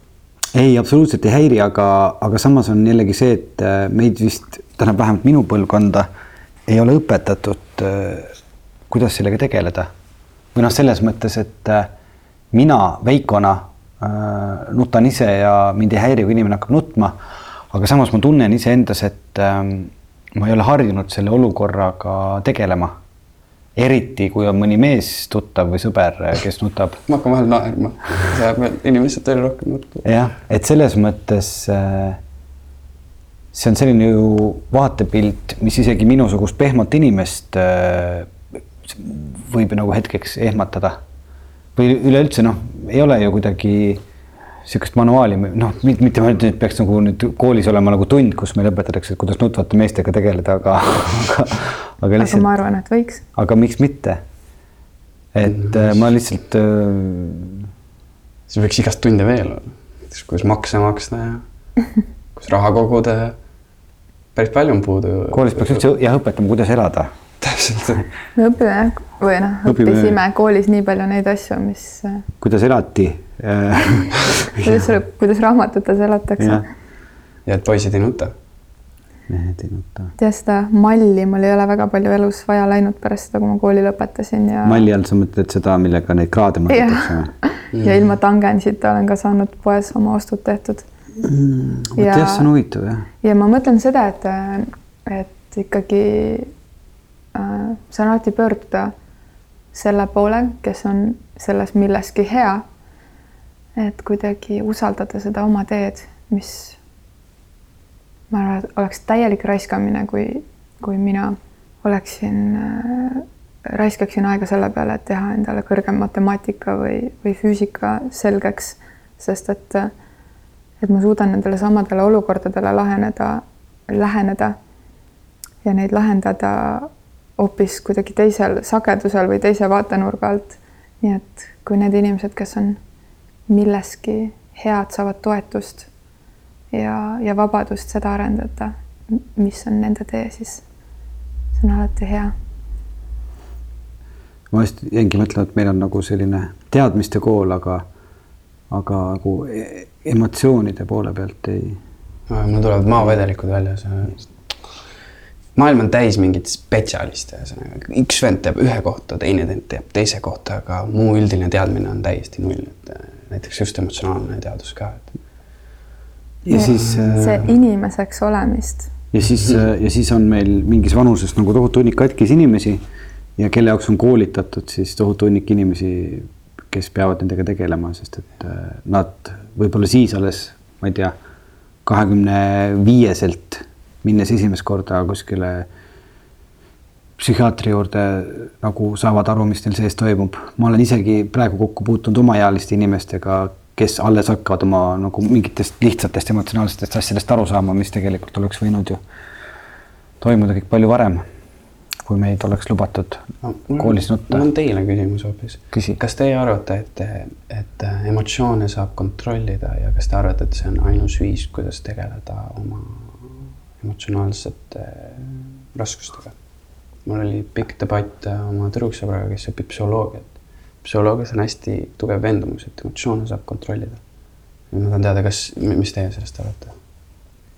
ei, absoluutselt ei häiri, aga, aga samas on jällegi see, et äh, meid vist, tähendab vähemalt minu põlvkonda ei ole õpetatud, äh, kuidas sellega tegeleda. või noh, selles mõttes, et äh, mina Veikona äh, nutan ise ja mind ei häiri, kui inimene hakkab nutma. aga samas ma tunnen iseendas, et äh, ma ei ole harjunud selle olukorraga tegelema eriti kui on mõni mees tuttav või sõber, kes nutab. ma hakkan vahel naerma, see ajab inimesed veel rohkem nutma. jah, et selles mõttes äh, see on selline ju vaatepilt, mis isegi minusugust pehmot inimest äh, võib nagu hetkeks ehmatada. Või üleüldse noh, ei ole ju kuidagi sihukest manuaali, noh, mitte ma et peaks nagu nüüd koolis olema nagu tund, kus meile õpetatakse, kuidas nutvate meestega tegeleda, aga, aga, aga aga lihtsalt ma arvan, et võiks. aga miks mitte? et äh, ma lihtsalt äh, siis võiks igast tunde veel olla, kuidas makse maksta ja *laughs* kuidas raha koguda ja päris palju on puudu. koolis peaks üldse jah õpetama, kuidas elada. täpselt, me õpime jah, või noh, õppisime koolis nii palju neid asju, mis, kuidas elati äh, *laughs* kuidas, kuidas raamatutes elatakse ja et poisid ei nuta. mehed ei nuta. tead seda malli mul ei ole väga palju elus vaja läinud pärast seda, kui ma kooli lõpetasin ja, malli all sa mõtled seda, millega neid kraade mõõdetakse või? ja ilma tangensita olen ka saanud poes oma ostud tehtud. vot Ja- jah, see on huvitav jah. ja ma mõtlen seda, et, et ikkagi äh, saan alati pöörduda selle poole, kes on selles milleski hea. et kuidagi usaldada seda oma teed, mis ma arvan, et oleks täielik raiskamine, kui, kui mina oleksin äh,, raiskaksin aega selle peale, et teha endale kõrgem matemaatika või, või füüsika selgeks, sest et et ma suudan nendele samadele olukordadele laheneda, läheneda ja neid lahendada hoopis kuidagi teisel sagedusel või teise vaatenurga alt. nii et kui need inimesed, kes on milleski head, saavad toetust ja, ja vabadust seda arendada, mis on nende tee, siis see on alati hea. ma just jäingi mõtlema, et meil on nagu selline teadmiste kool, aga, aga nagu e- emotsioonide poole pealt ei. mul tulevad maavedelikud välja, see. Maailm on täis mingeid spetsialiste, ühesõnaga üks vend teab ühe kohta, teine vend teab teise kohta, aga muu üldine teadmine on täiesti null, et äh, näiteks just emotsionaalne teadus ka, et. Ja siis, see inimeseks olemist. ja siis, ja siis on meil mingis vanuses nagu tohutu hunnik katkis inimesi ja kelle jaoks on koolitatud siis tohutu hunnik inimesi, kes peavad nendega tegelema, sest et äh, nad võib-olla siis alles, ma ei tea, kahekümne viieselt minnes esimest korda kuskile psühhiaatri juurde nagu saavad aru, mis neil sees toimub. ma olen isegi praegu kokku puutunud omaealiste inimestega, kes alles hakkavad oma nagu mingitest lihtsatest emotsionaalsetest asjadest aru saama, mis tegelikult oleks võinud ju toimuda kõik palju varem, kui meid oleks lubatud no, koolis nutta mul. on teile küsimus hoopis kas teie arvate, et, et emotsioone saab kontrollida ja kas te arvate, et see on ainus viis, kuidas tegeleda oma emotsionaalsete raskustega? mul oli pikk debatt äh, oma tüdruksõbraga, kes õpib psühholoogiat. psühholoogias on hästi tugev veendumus, et emotsioone saab kontrollida. ma tahan teada, kas, mis teie sellest arvate?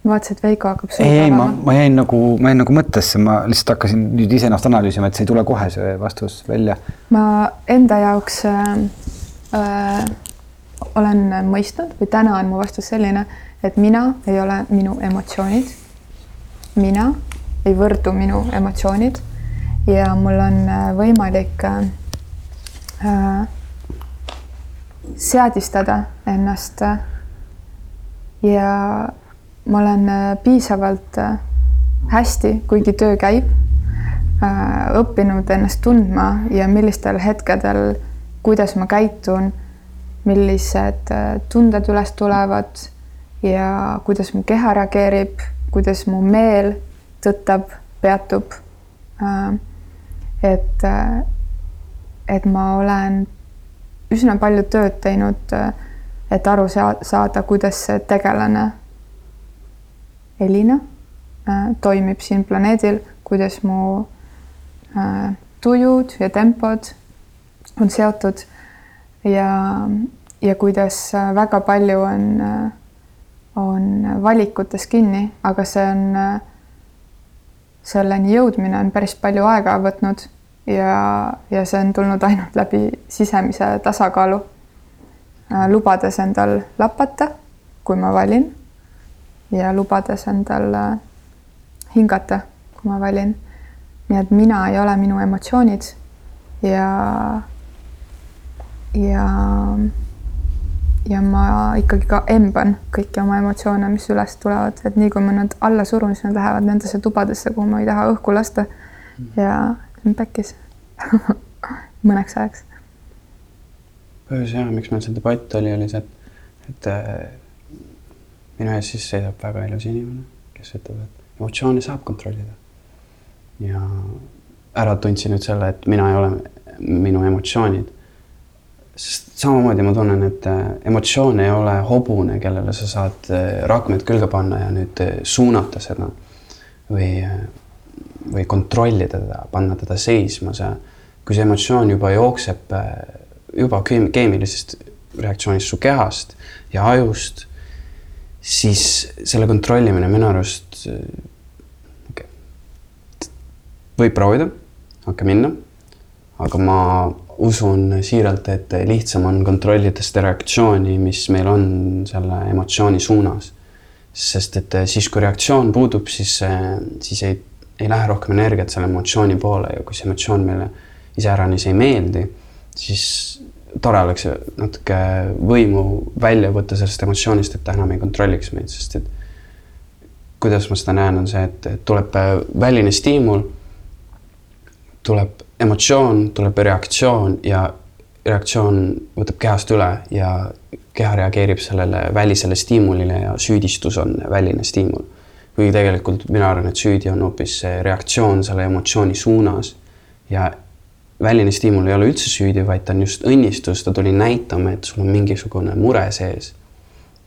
ma vaatasin, et Veiko hakkab ei, ei, ma, ma jäin nagu, ma jäin nagu mõttesse, ma lihtsalt hakkasin nüüd ise ennast analüüsima, et see ei tule kohe see vastus välja. ma enda jaoks äh, äh, olen mõistnud või täna on mu vastus selline, et mina ei ole minu emotsioonid. Mina ei võrdu minu emotsioonid ja mul on äh, võimalik äh, äh, seadistada ennast äh, ja ma olen piisavalt hästi, kuigi töö käib õppinud ennast tundma ja millistel hetkedel, kuidas ma käitun, millised tunded üles tulevad ja kuidas mu keha reageerib, kuidas mu meel tõttab, peatub. et, et ma olen üsna palju tööd teinud, et aru saa- saada, kuidas see tegelane Elina äh, toimib siin planeedil, kuidas mu äh, tujud ja tempod on seotud ja, ja kuidas äh, väga palju on, on valikutes kinni, aga see on, selleni jõudmine on päris palju aega võtnud ja, ja see on tulnud ainult läbi sisemise tasakaalu. lubades endal lapata, kui ma valin ja lubades endal hingata, kui ma valin. nii et mina ei ole minu emotsioonid ja, ja, ja ma ikkagi ka emban kõiki oma emotsioone, mis üles tulevad, et nii kui ma nad alla surun, siis nad lähevad nendesse tubadesse, kuhu ma ei taha õhku lasta. ja see on pekkis *laughs* mõneks ajaks. põhjus jah, miks meil see debatt oli, oli see, et, et äh, minu ees siis seisab väga ilus inimene, kes ütleb, et emotsioone saab kontrollida. ja ära tundsin nüüd selle, et mina ei ole minu emotsioonid. Sest samamoodi ma tunnen, et äh, emotsioon ei ole hobune, kellele sa saad äh, rakmed külge panna ja nüüd äh, suunata seda või, või kontrollida teda, panna teda seisma, see, kui see emotsioon juba jookseb juba keemilisest reaktsioonist su kehast ja ajust, siis selle kontrollimine minu arust okay, võib proovida, hakka minna, aga ma usun siiralt, et lihtsam on kontrollida seda reaktsiooni, mis meil on selle emotsiooni suunas. sest et siis, kui reaktsioon puudub, siis, siis ei, ei lähe rohkem energiat selle emotsiooni poole ja kui see emotsioon meile iseäranis ei meeldi, siis tore oleks natuke võimu välja võtta sellest emotsioonist, et ta enam ei kontrolliks meid, sest et kuidas ma seda näen, on see, et tuleb väline stiimul, tuleb emotsioon, tuleb reaktsioon ja reaktsioon võtab kehast üle ja keha reageerib sellele välisele stiimulile ja süüdistus on väline stiimul. kuigi tegelikult mina arvan, et süüdi on hoopis see reaktsioon selle emotsiooni suunas ja väline stiimul ei ole üldse süüdi, vaid ta on just õnnistus, ta tuli näitama, et sul on mingisugune mure sees.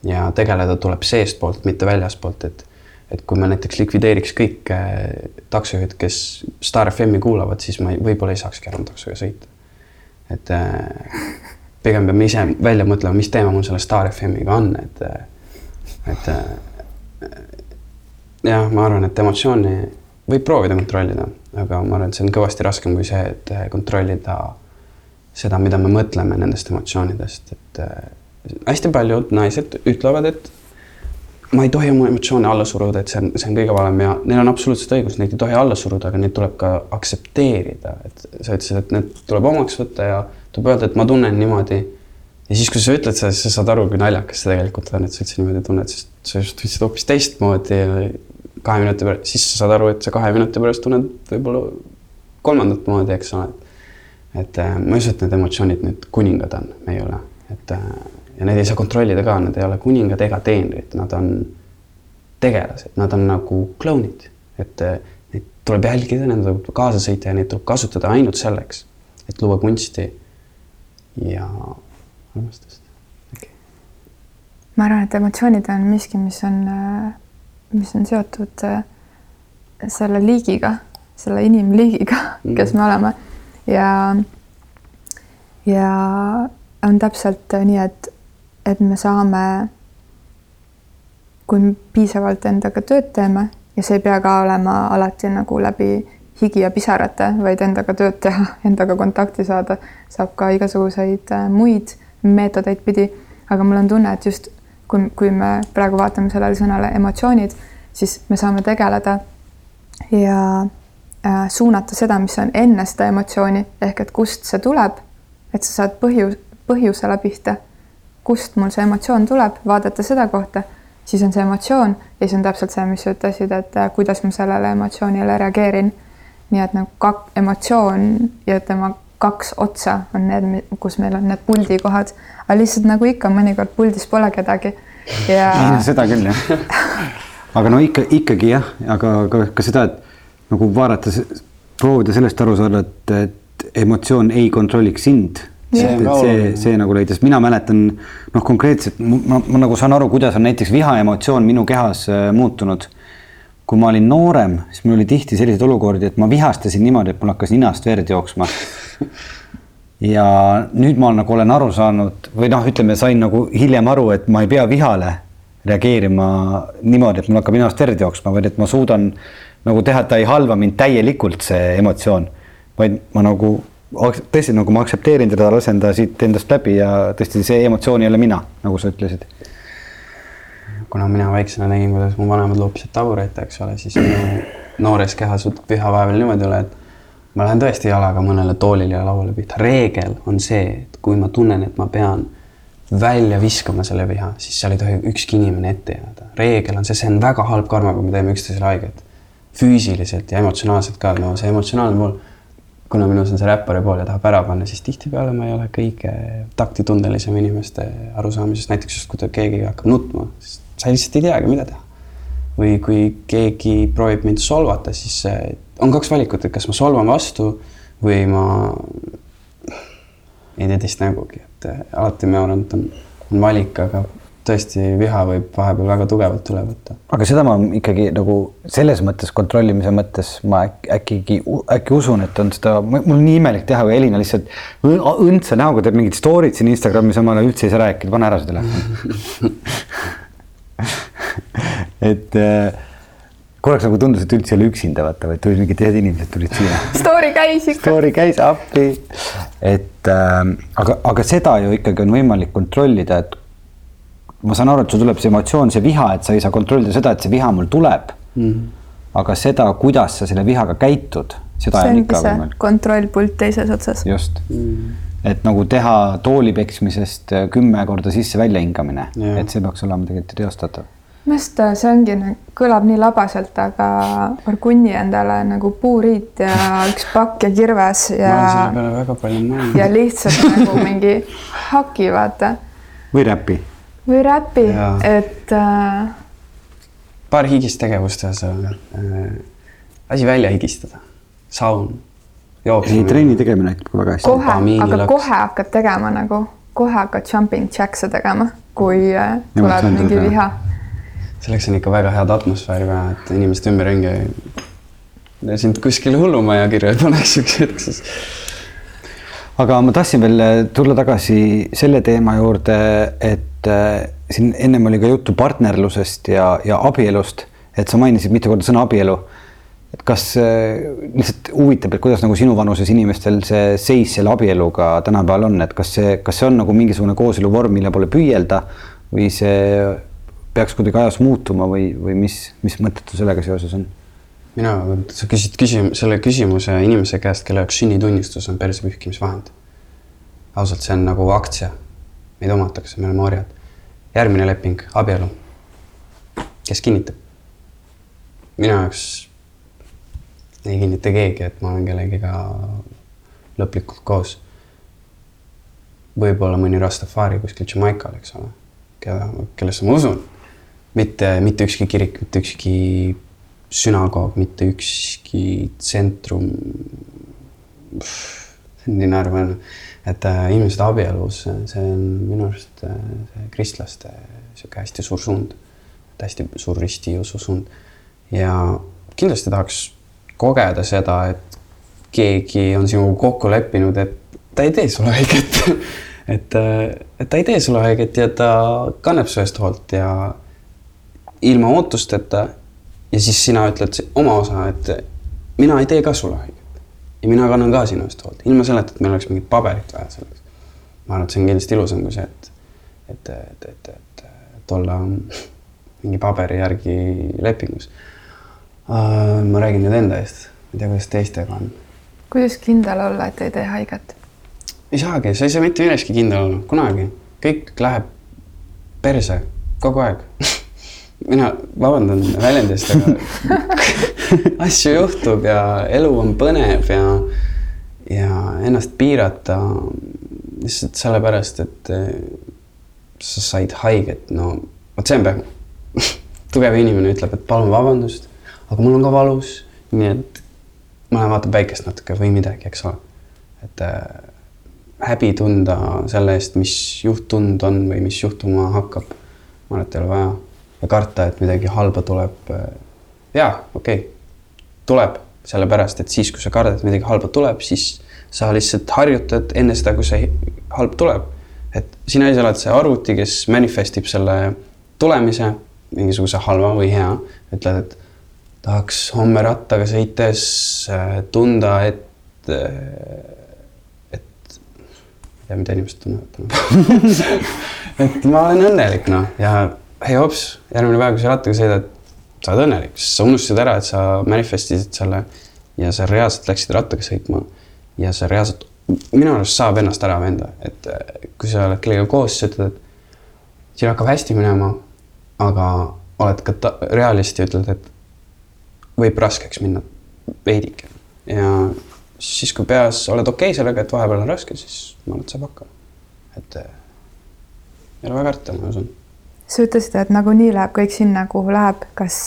ja tegeleda tuleb seestpoolt, mitte väljaspoolt, et et kui me näiteks likvideeriks kõik äh, taksojuhid, kes Star FM-i kuulavad, siis ma võib-olla ei saakski enam taksoga sõita. et äh, pigem peame ise välja mõtlema, mis teema mul selle Star FM-iga on, et, äh, et jah, ma arvan, et emotsiooni võib proovida kontrollida, aga ma arvan, et see on kõvasti raskem kui see, et kontrollida seda, mida me mõtleme nendest emotsioonidest, et hästi paljud naised ütlevad, et ma ei tohi oma emotsioone alla suruda, et see on, see on kõige valem ja neil on absoluutselt õigus, neid ei tohi alla suruda, aga neid tuleb ka aktsepteerida, et sa ütlesid, et need tuleb omaks võtta ja tuleb öelda, et ma tunnen niimoodi. ja siis, kui sa ütled seda, siis sa saad aru, kui naljakas see tegelikult on, et sa üldse niimoodi tunned, sest sa just ütlesid hoopis teistmoodi. kahe minuti pärast, siis sa saad aru, et sa kahe minuti pärast tunned võib-olla kolmandat moodi, eks ole. et äh, ma ei usu, et need emotsioonid nüüd kuningad on, ei ole, et äh, ja neid ei saa kontrollida ka, nad ei ole kuningad ega teenrid, nad on tegelased, nad on nagu klounid, et eh, neid tuleb jälgida, nendega tuleb kaasa sõita ja neid tuleb kasutada ainult selleks, et luua kunsti ja armastust. Okay.. ma arvan, et emotsioonid on miski, mis on, eh, mis on seotud eh, selle liigiga, selle inimliigiga mm, -hmm. kes me oleme. Ja, ja on täpselt nii, et et me saame, kui me piisavalt endaga tööd teeme ja see ei pea ka olema alati nagu läbi higi ja pisarate, vaid endaga tööd teha, endaga kontakti saada, saab ka igasuguseid äh, muid meetodeid pidi. aga mul on tunne, et just kui, kui me praegu vaatame sellele sõnale emotsioonid, siis me saame tegeleda ja äh, suunata seda, mis on enne seda emotsiooni ehk et kust see tuleb, et sa saad põhjus, põhjusele pihta kust mul see emotsioon tuleb, vaadata seda kohta, siis on see emotsioon ja siis on täpselt see, mis sa ütlesid, et äh, kuidas ma sellele emotsioonile reageerin. nii et nagu kak-, emotsioon ja tema kaks otsa on need, kus meil on need puldikohad, aga lihtsalt nagu ikka, mõnikord puldis pole kedagi ja. *laughs* seda küll jah. *laughs* aga no ikka, ikkagi jah, aga ka, ka seda, et nagu vaadates, proovida sellest aru saada, et, et emotsioon ei kontrolliks sind see, see, see nagu leidis, mina mäletan noh, konkreetselt ma, ma, nagu saan aru, kuidas on näiteks vihaemotsioon minu kehas äh, muutunud. kui ma olin noorem, siis mul oli tihti selliseid olukordi, et ma vihastasin niimoodi, et mul hakkas ninast verd jooksma. *laughs* ja nüüd ma nagu olen aru saanud või noh, ütleme, sain nagu hiljem aru, et ma ei pea vihale reageerima niimoodi, et mul hakkab ninast verd jooksma, vaid et ma suudan nagu teha, et ta ei halva mind täielikult, see emotsioon, vaid ma nagu tõesti nagu ma aktsepteerin teda, lasen ta siit endast läbi ja tõesti see emotsioon ei ole mina, nagu sa ütlesid. kuna mina väiksena nägin, kuidas mu vanemad loopisid taburette, eks ole, siis minu noores kehas võtab viha vahepeal niimoodi üle, et ma lähen tõesti jalaga mõnele toolile ja lauale pihta. reegel on see, et kui ma tunnen, et ma pean välja viskama selle viha, siis seal ei tohi ükski inimene ette jääda. reegel on see, see on väga halb karma, kui me teeme üksteisele haiget. füüsiliselt ja emotsionaalselt ka, no see emotsionaalne pool kuna minus on see räppari pool ja tahab ära panna, siis tihtipeale ma ei ole kõige taktitundelisem inimeste arusaamisest, näiteks just kui keegi hakkab nutma, siis sa lihtsalt ei teagi, mida teha. või kui keegi proovib mind solvata, siis on kaks valikut, et kas ma solvan vastu või ma ei tee teist nägugi, et äh, alati ma arvan, et on, on valik, aga tõesti viha võib vahepeal väga tugevalt üle võtta. aga seda ma ikkagi nagu selles mõttes kontrollimise mõttes ma äk- äkki, äkki usun, et on seda, mul nii imelik teha, kui Elina lihtsalt õndsa näoga teeb mingit story'd siin Instagramis, omal ajal üldse ei saa rääkida, pane ära see telefon. *laughs* et äh, korraks nagu tundus, et üldse ei ole üksinda, vaata, vaid tulid mingid teised inimesed tulid siia *laughs* Story käis ikka. story käis appi. et äh, aga, aga seda ju ikkagi on võimalik kontrollida, et ma saan aru, et sul tuleb see emotsioon, see viha, et sa ei saa kontrollida seda, et see viha mul tuleb mm. Mhm. -hmm. aga seda, kuidas sa selle vihaga käitud, seda see on ikka see võimalik, kontrollpult teises otsas. just Mhm. mm.. et nagu teha tooli peksmisest äh, kümme korda sisse-välja hingamine, et see peaks olema tegelikult teostatav. minu arust äh, see ongi, kõlab nii labaselt, aga orgunni endale nagu puuriit ja üks pakk ja kirves ma olen selle ja, peale väga palju mõelnud ja lihtsalt nagu mingi haki, vaata. või räpi. Või räpi et äh, paar higist tegevust teha seal äh,. asi välja higistada, saun, ei, jooksmine. trenni tegemine aitab ka väga hästi. kohe, aga lõks. kohe hakkad tegema nagu, kohe hakkad jumping jacks'e tegema, kui äh, tuleb mingi viha. selleks on ikka väga head atmosfääri vaja, et inimeste ümberringi sind kuskile hullumaja kirja ei paneks üks hetk siis. aga ma tahtsin veel tulla tagasi selle teema juurde, et äh, siin ennem oli ka juttu partnerlusest ja, ja abielust, et sa mainisid mitu korda sõna abielu. et kas äh, lihtsalt huvitab, et kuidas nagu sinu vanuses inimestel see seis selle abieluga tänapäeval on, et kas see, kas see on nagu mingisugune kooseluvorm, mille poole püüelda või see peaks kuidagi ajas muutuma või, või mis, mis mõtted sul sellega seoses on? mina, sa küsid küsim-, selle küsimuse inimese käest, kelle jaoks sünnitunnistus on perse pühkimisvahend. ausalt, see on nagu aktsia. meid omatakse, me oleme orjad. Järgmine leping, abielu. kes kinnitab? minu jaoks ei kinnita keegi, et ma olen kellegiga lõplikult koos. võib-olla mõni Rastafari kuskil Jamaikal, eks ole, keda, kellesse ma usun. mitte, mitte ükski kirik, mitte ükski sünagoog, mitte ükski tsentrum. *laughs* nii naervan, et äh, inimesed abielus, see on minu arust äh, see kristlaste sihuke hästi suur suund, hästi suur ristiusu suund. Ja kindlasti tahaks kogeda seda, et keegi on sinuga kokku leppinud, et ta ei tee sulle haiget. *laughs* Et, et ta ei tee sulle haiget ja ta kannab su eest hoolt ja ilma ootusteta ja siis sina ütled oma osa, et mina ei tee ka sulle haiget. Ja mina kannan ka sinu eest hoolt, ilma selleta, et meil oleks mingit paberit vaja selleks. ma arvan, et see on kindlasti ilusam kui see, et, et, et, et, et, et olla mingi paberi järgi lepingus uh,. ma räägin nüüd enda eest, ma ei tea, kuidas teistega on. kuidas kindel olla, et ei tee haiget? ei saagi, sa ei saa mitte milleski kindel olla, kunagi. kõik läheb perse kogu aeg *laughs* mina vabandan väljendi eest, aga *laughs* *laughs* *laughs* asju juhtub ja elu on põnev ja, ja ennast piirata lihtsalt sellepärast, et eh, sa said haiget, no vot see on pehme. *laughs* tugev inimene ütleb, et palun vabandust, aga mul on ka valus, nii et ma lähen vaatan päikest natuke või midagi, eks ole. et äh, häbi tunda selle eest, mis juhtunud on või mis juhtuma hakkab. ma arvan, et ei ole vaja ja karta, et midagi halba tuleb. ja okei okay., tuleb sellepärast, et siis, kui sa kardad, et midagi halba tuleb, siis sa lihtsalt harjutad enne seda, kui see halb tuleb. et sina ise oled see arvuti, kes manifestib selle tulemise, mingisuguse halva või hea, ütled, et tahaks homme rattaga sõites äh, tunda, et, et ei tea, mida inimesed tunnevad *laughs* et ma olen õnnelik, noh, ja hei hops, järgmine päev, kui sa rattaga sõidad, sa oled õnnelik, sest sa unustasid ära, et sa manifestisid selle ja sa reaalselt läksid rattaga sõitma ja sa reaalselt, minu arust saab ennast ära venda, et äh, kui sa oled kellegagi koos, sa ütled, et siin hakkab hästi minema, aga oled ka realist ja ütled, et võib raskeks minna veidike ja siis kui peas oled okei okay sellega, et vahepeal on raske, siis ma arvan, et saab hakkama. et äh, ei ole väga karta, ma usun. Sa ütlesid, et nagunii läheb kõik sinna, kuhu läheb, kas,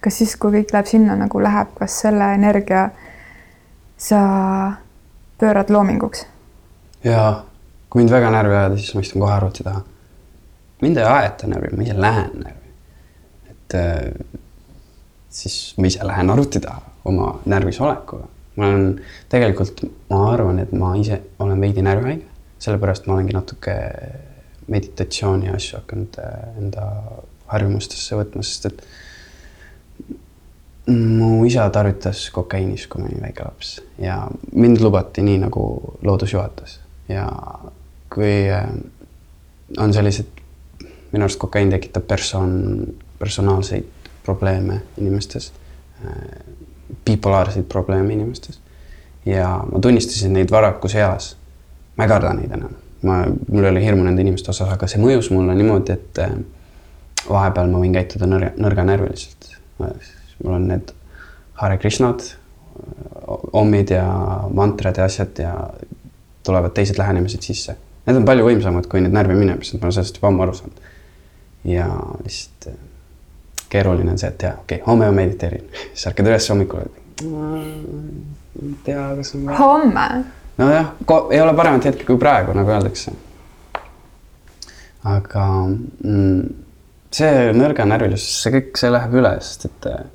kas siis, kui kõik läheb sinna nagu läheb, kas selle energia sa pöörad loominguks? jaa, kui mind väga närvi ajada, siis ma istun kohe arvuti taha. mind ei aeta närvi, ma ise lähen närvi. et äh, siis ma ise lähen arvuti taha oma närvis olekuga. ma olen tegelikult, ma arvan, et ma ise olen veidi närvihaige, sellepärast ma olengi natuke meditatsiooni asju hakanud äh, enda harjumustesse võtma, sest et mu isa tarvitas kokaiinis, kui ma olin väike laps. Ja mind lubati nii, nagu loodus juhatas. Ja kui äh, on sellised, minu arust kokaiin tekitab persoon, personaalseid probleeme inimestes, äh, bipolaarseid probleeme inimestes. Ja ma tunnistasin neid varakus eas. ma ei karda neid enam, ma, mul ei ole hirmu nende inimeste osas, aga see mõjus mulle niimoodi, et äh, vahepeal ma võin käituda nõrga, nõrganärviliselt mul on need Hare Krishnad, ommid ja mantrad ja asjad ja tulevad teised lähenemised sisse. Need on palju võimsamad kui need närvi minemised, ma olen sellest juba ammu aru saanud. ja lihtsalt äh, keeruline on see, et jaa, okei okay,, homme ma mediteerin, *laughs* siis ärkad üles hommikul. ei tea, kas on. homme? Nojah, ei ole paremat hetke kui praegu, nagu öeldakse. aga mm, see nõrga närvilisus, see kõik, see läheb üle, sest et äh,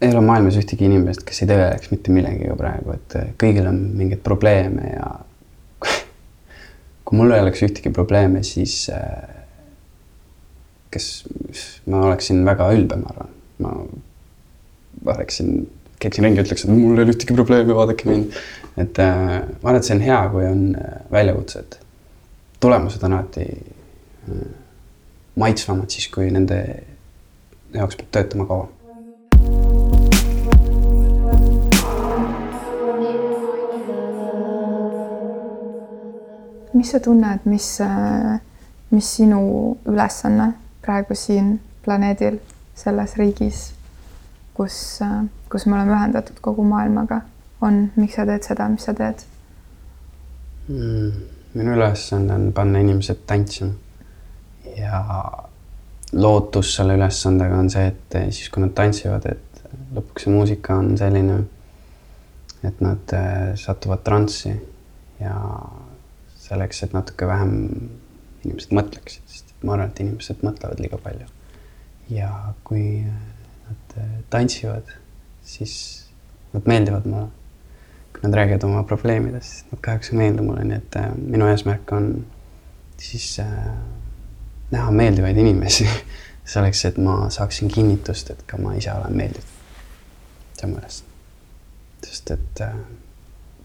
ei ole maailmas ühtegi inimest, kes ei tegeleks mitte millegagi praegu, et eh, kõigil on mingeid probleeme ja kui mul ei oleks ühtegi probleeme, siis eh, kes, ma oleksin väga ülbe, ma arvan. ma oleksin, käiksin ringi, ütleks, et mul ei ole ühtegi probleemi, vaadake mind. et eh, ma arvan, et see on hea, kui on väljakutsed. tulemused on alati maitsvamad siis, kui nende jaoks peab töötama kaua mis sa tunned, mis, äh, mis sinu ülesanne praegu siin planeedil, selles riigis, kus, äh, kus me oleme ühendatud kogu maailmaga, on, miks sa teed seda, mis sa teed mm,? minu ülesanne on panna inimesed tantsima ja lootus selle ülesandega on see, et siis, kui nad tantsivad, et lõpuks see muusika on selline, et nad äh, satuvad transsi ja selleks, et natuke vähem inimesed mõtleksid, sest ma arvan, et inimesed mõtlevad liiga palju. ja kui nad äh, tantsivad, siis nad meeldivad mulle. kui nad räägivad oma probleemidest, siis nad kahjuks ei meeldi mulle, nii et äh, minu eesmärk on siis äh, näha meeldivaid inimesi *laughs* selleks, et ma saaksin kinnitust, et ka ma ise olen meeldiv. mu ülesanne. sest et äh,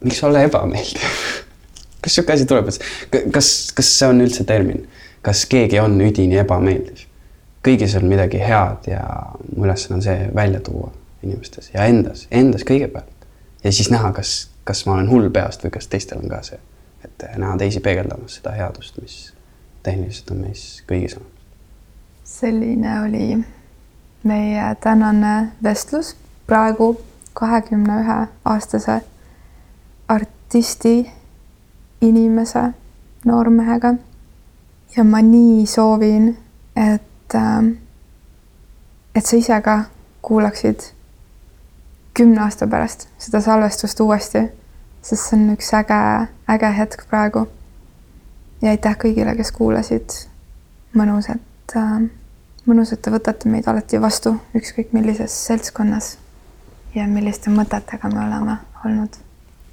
miks olla ebameeldiv *laughs* kas sihuke asi tuleb, et kas, kas see on üldse termin, kas keegi on üdini ebameeldiv? kõigis on midagi head ja mu ülesanne on see välja tuua inimestes ja endas, endas kõigepealt. ja siis näha, kas, kas ma olen hull peast või kas teistel on ka see, et näha teisi peegeldamas seda headust, mis tehniliselt on meis kõigis olemas. selline oli meie tänane vestlus praegu kahekümne ühe aastase artisti inimese, noormehega. ja ma nii soovin, et, ähm, et sa ise ka kuulaksid kümne aasta pärast seda salvestust uuesti, sest see on üks äge, äge hetk praegu. ja aitäh kõigile, kes kuulasid. mõnus, et äh, mõnus, et te võtate meid alati vastu, ükskõik millises seltskonnas ja milliste mõtetega me oleme olnud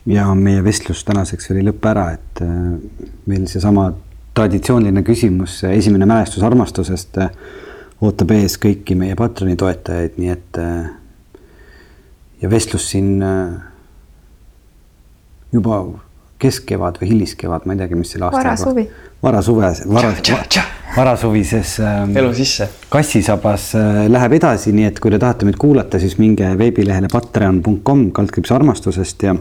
ja meie vestlus tänaseks oli lõpp ära, et äh, meil seesama traditsiooniline küsimus, esimene mälestus armastusest äh, ootab ees kõiki meie Patroni toetajaid, nii et äh, ja vestlus siin juba keskkevad või hiliskevad, ma ei teagi, mis selle aasta varasuvi. varasuve, vara, varasuvises ähm, elu sisse. kassisabas äh, läheb edasi, nii et kui te tahate meid kuulata, siis minge veebilehele patreon.com kaldkriips armastusest ja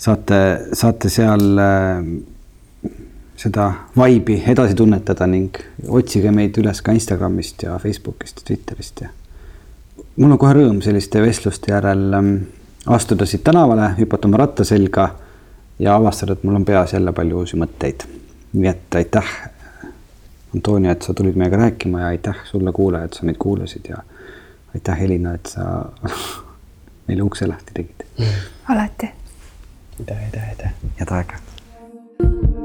saate, saate seal äh, seda vibe'i edasi tunnetada ning otsige meid üles ka Instagramist ja Facebookist ja Twitterist ja. Mul on kohe rõõm selliste vestluste järel ähm, astuda siit tänavale, hüpata oma ratta selga ja avastada, et mul on peas jälle palju uusi mõtteid. nii et aitäh, Antonia, et sa tulid meiega rääkima ja aitäh sulle, kuulaja, et sa meid kuulasid ja aitäh, Elina, et sa *laughs* meile ukse lahti tegid. alati. aitäh, aitäh, aitäh. head aega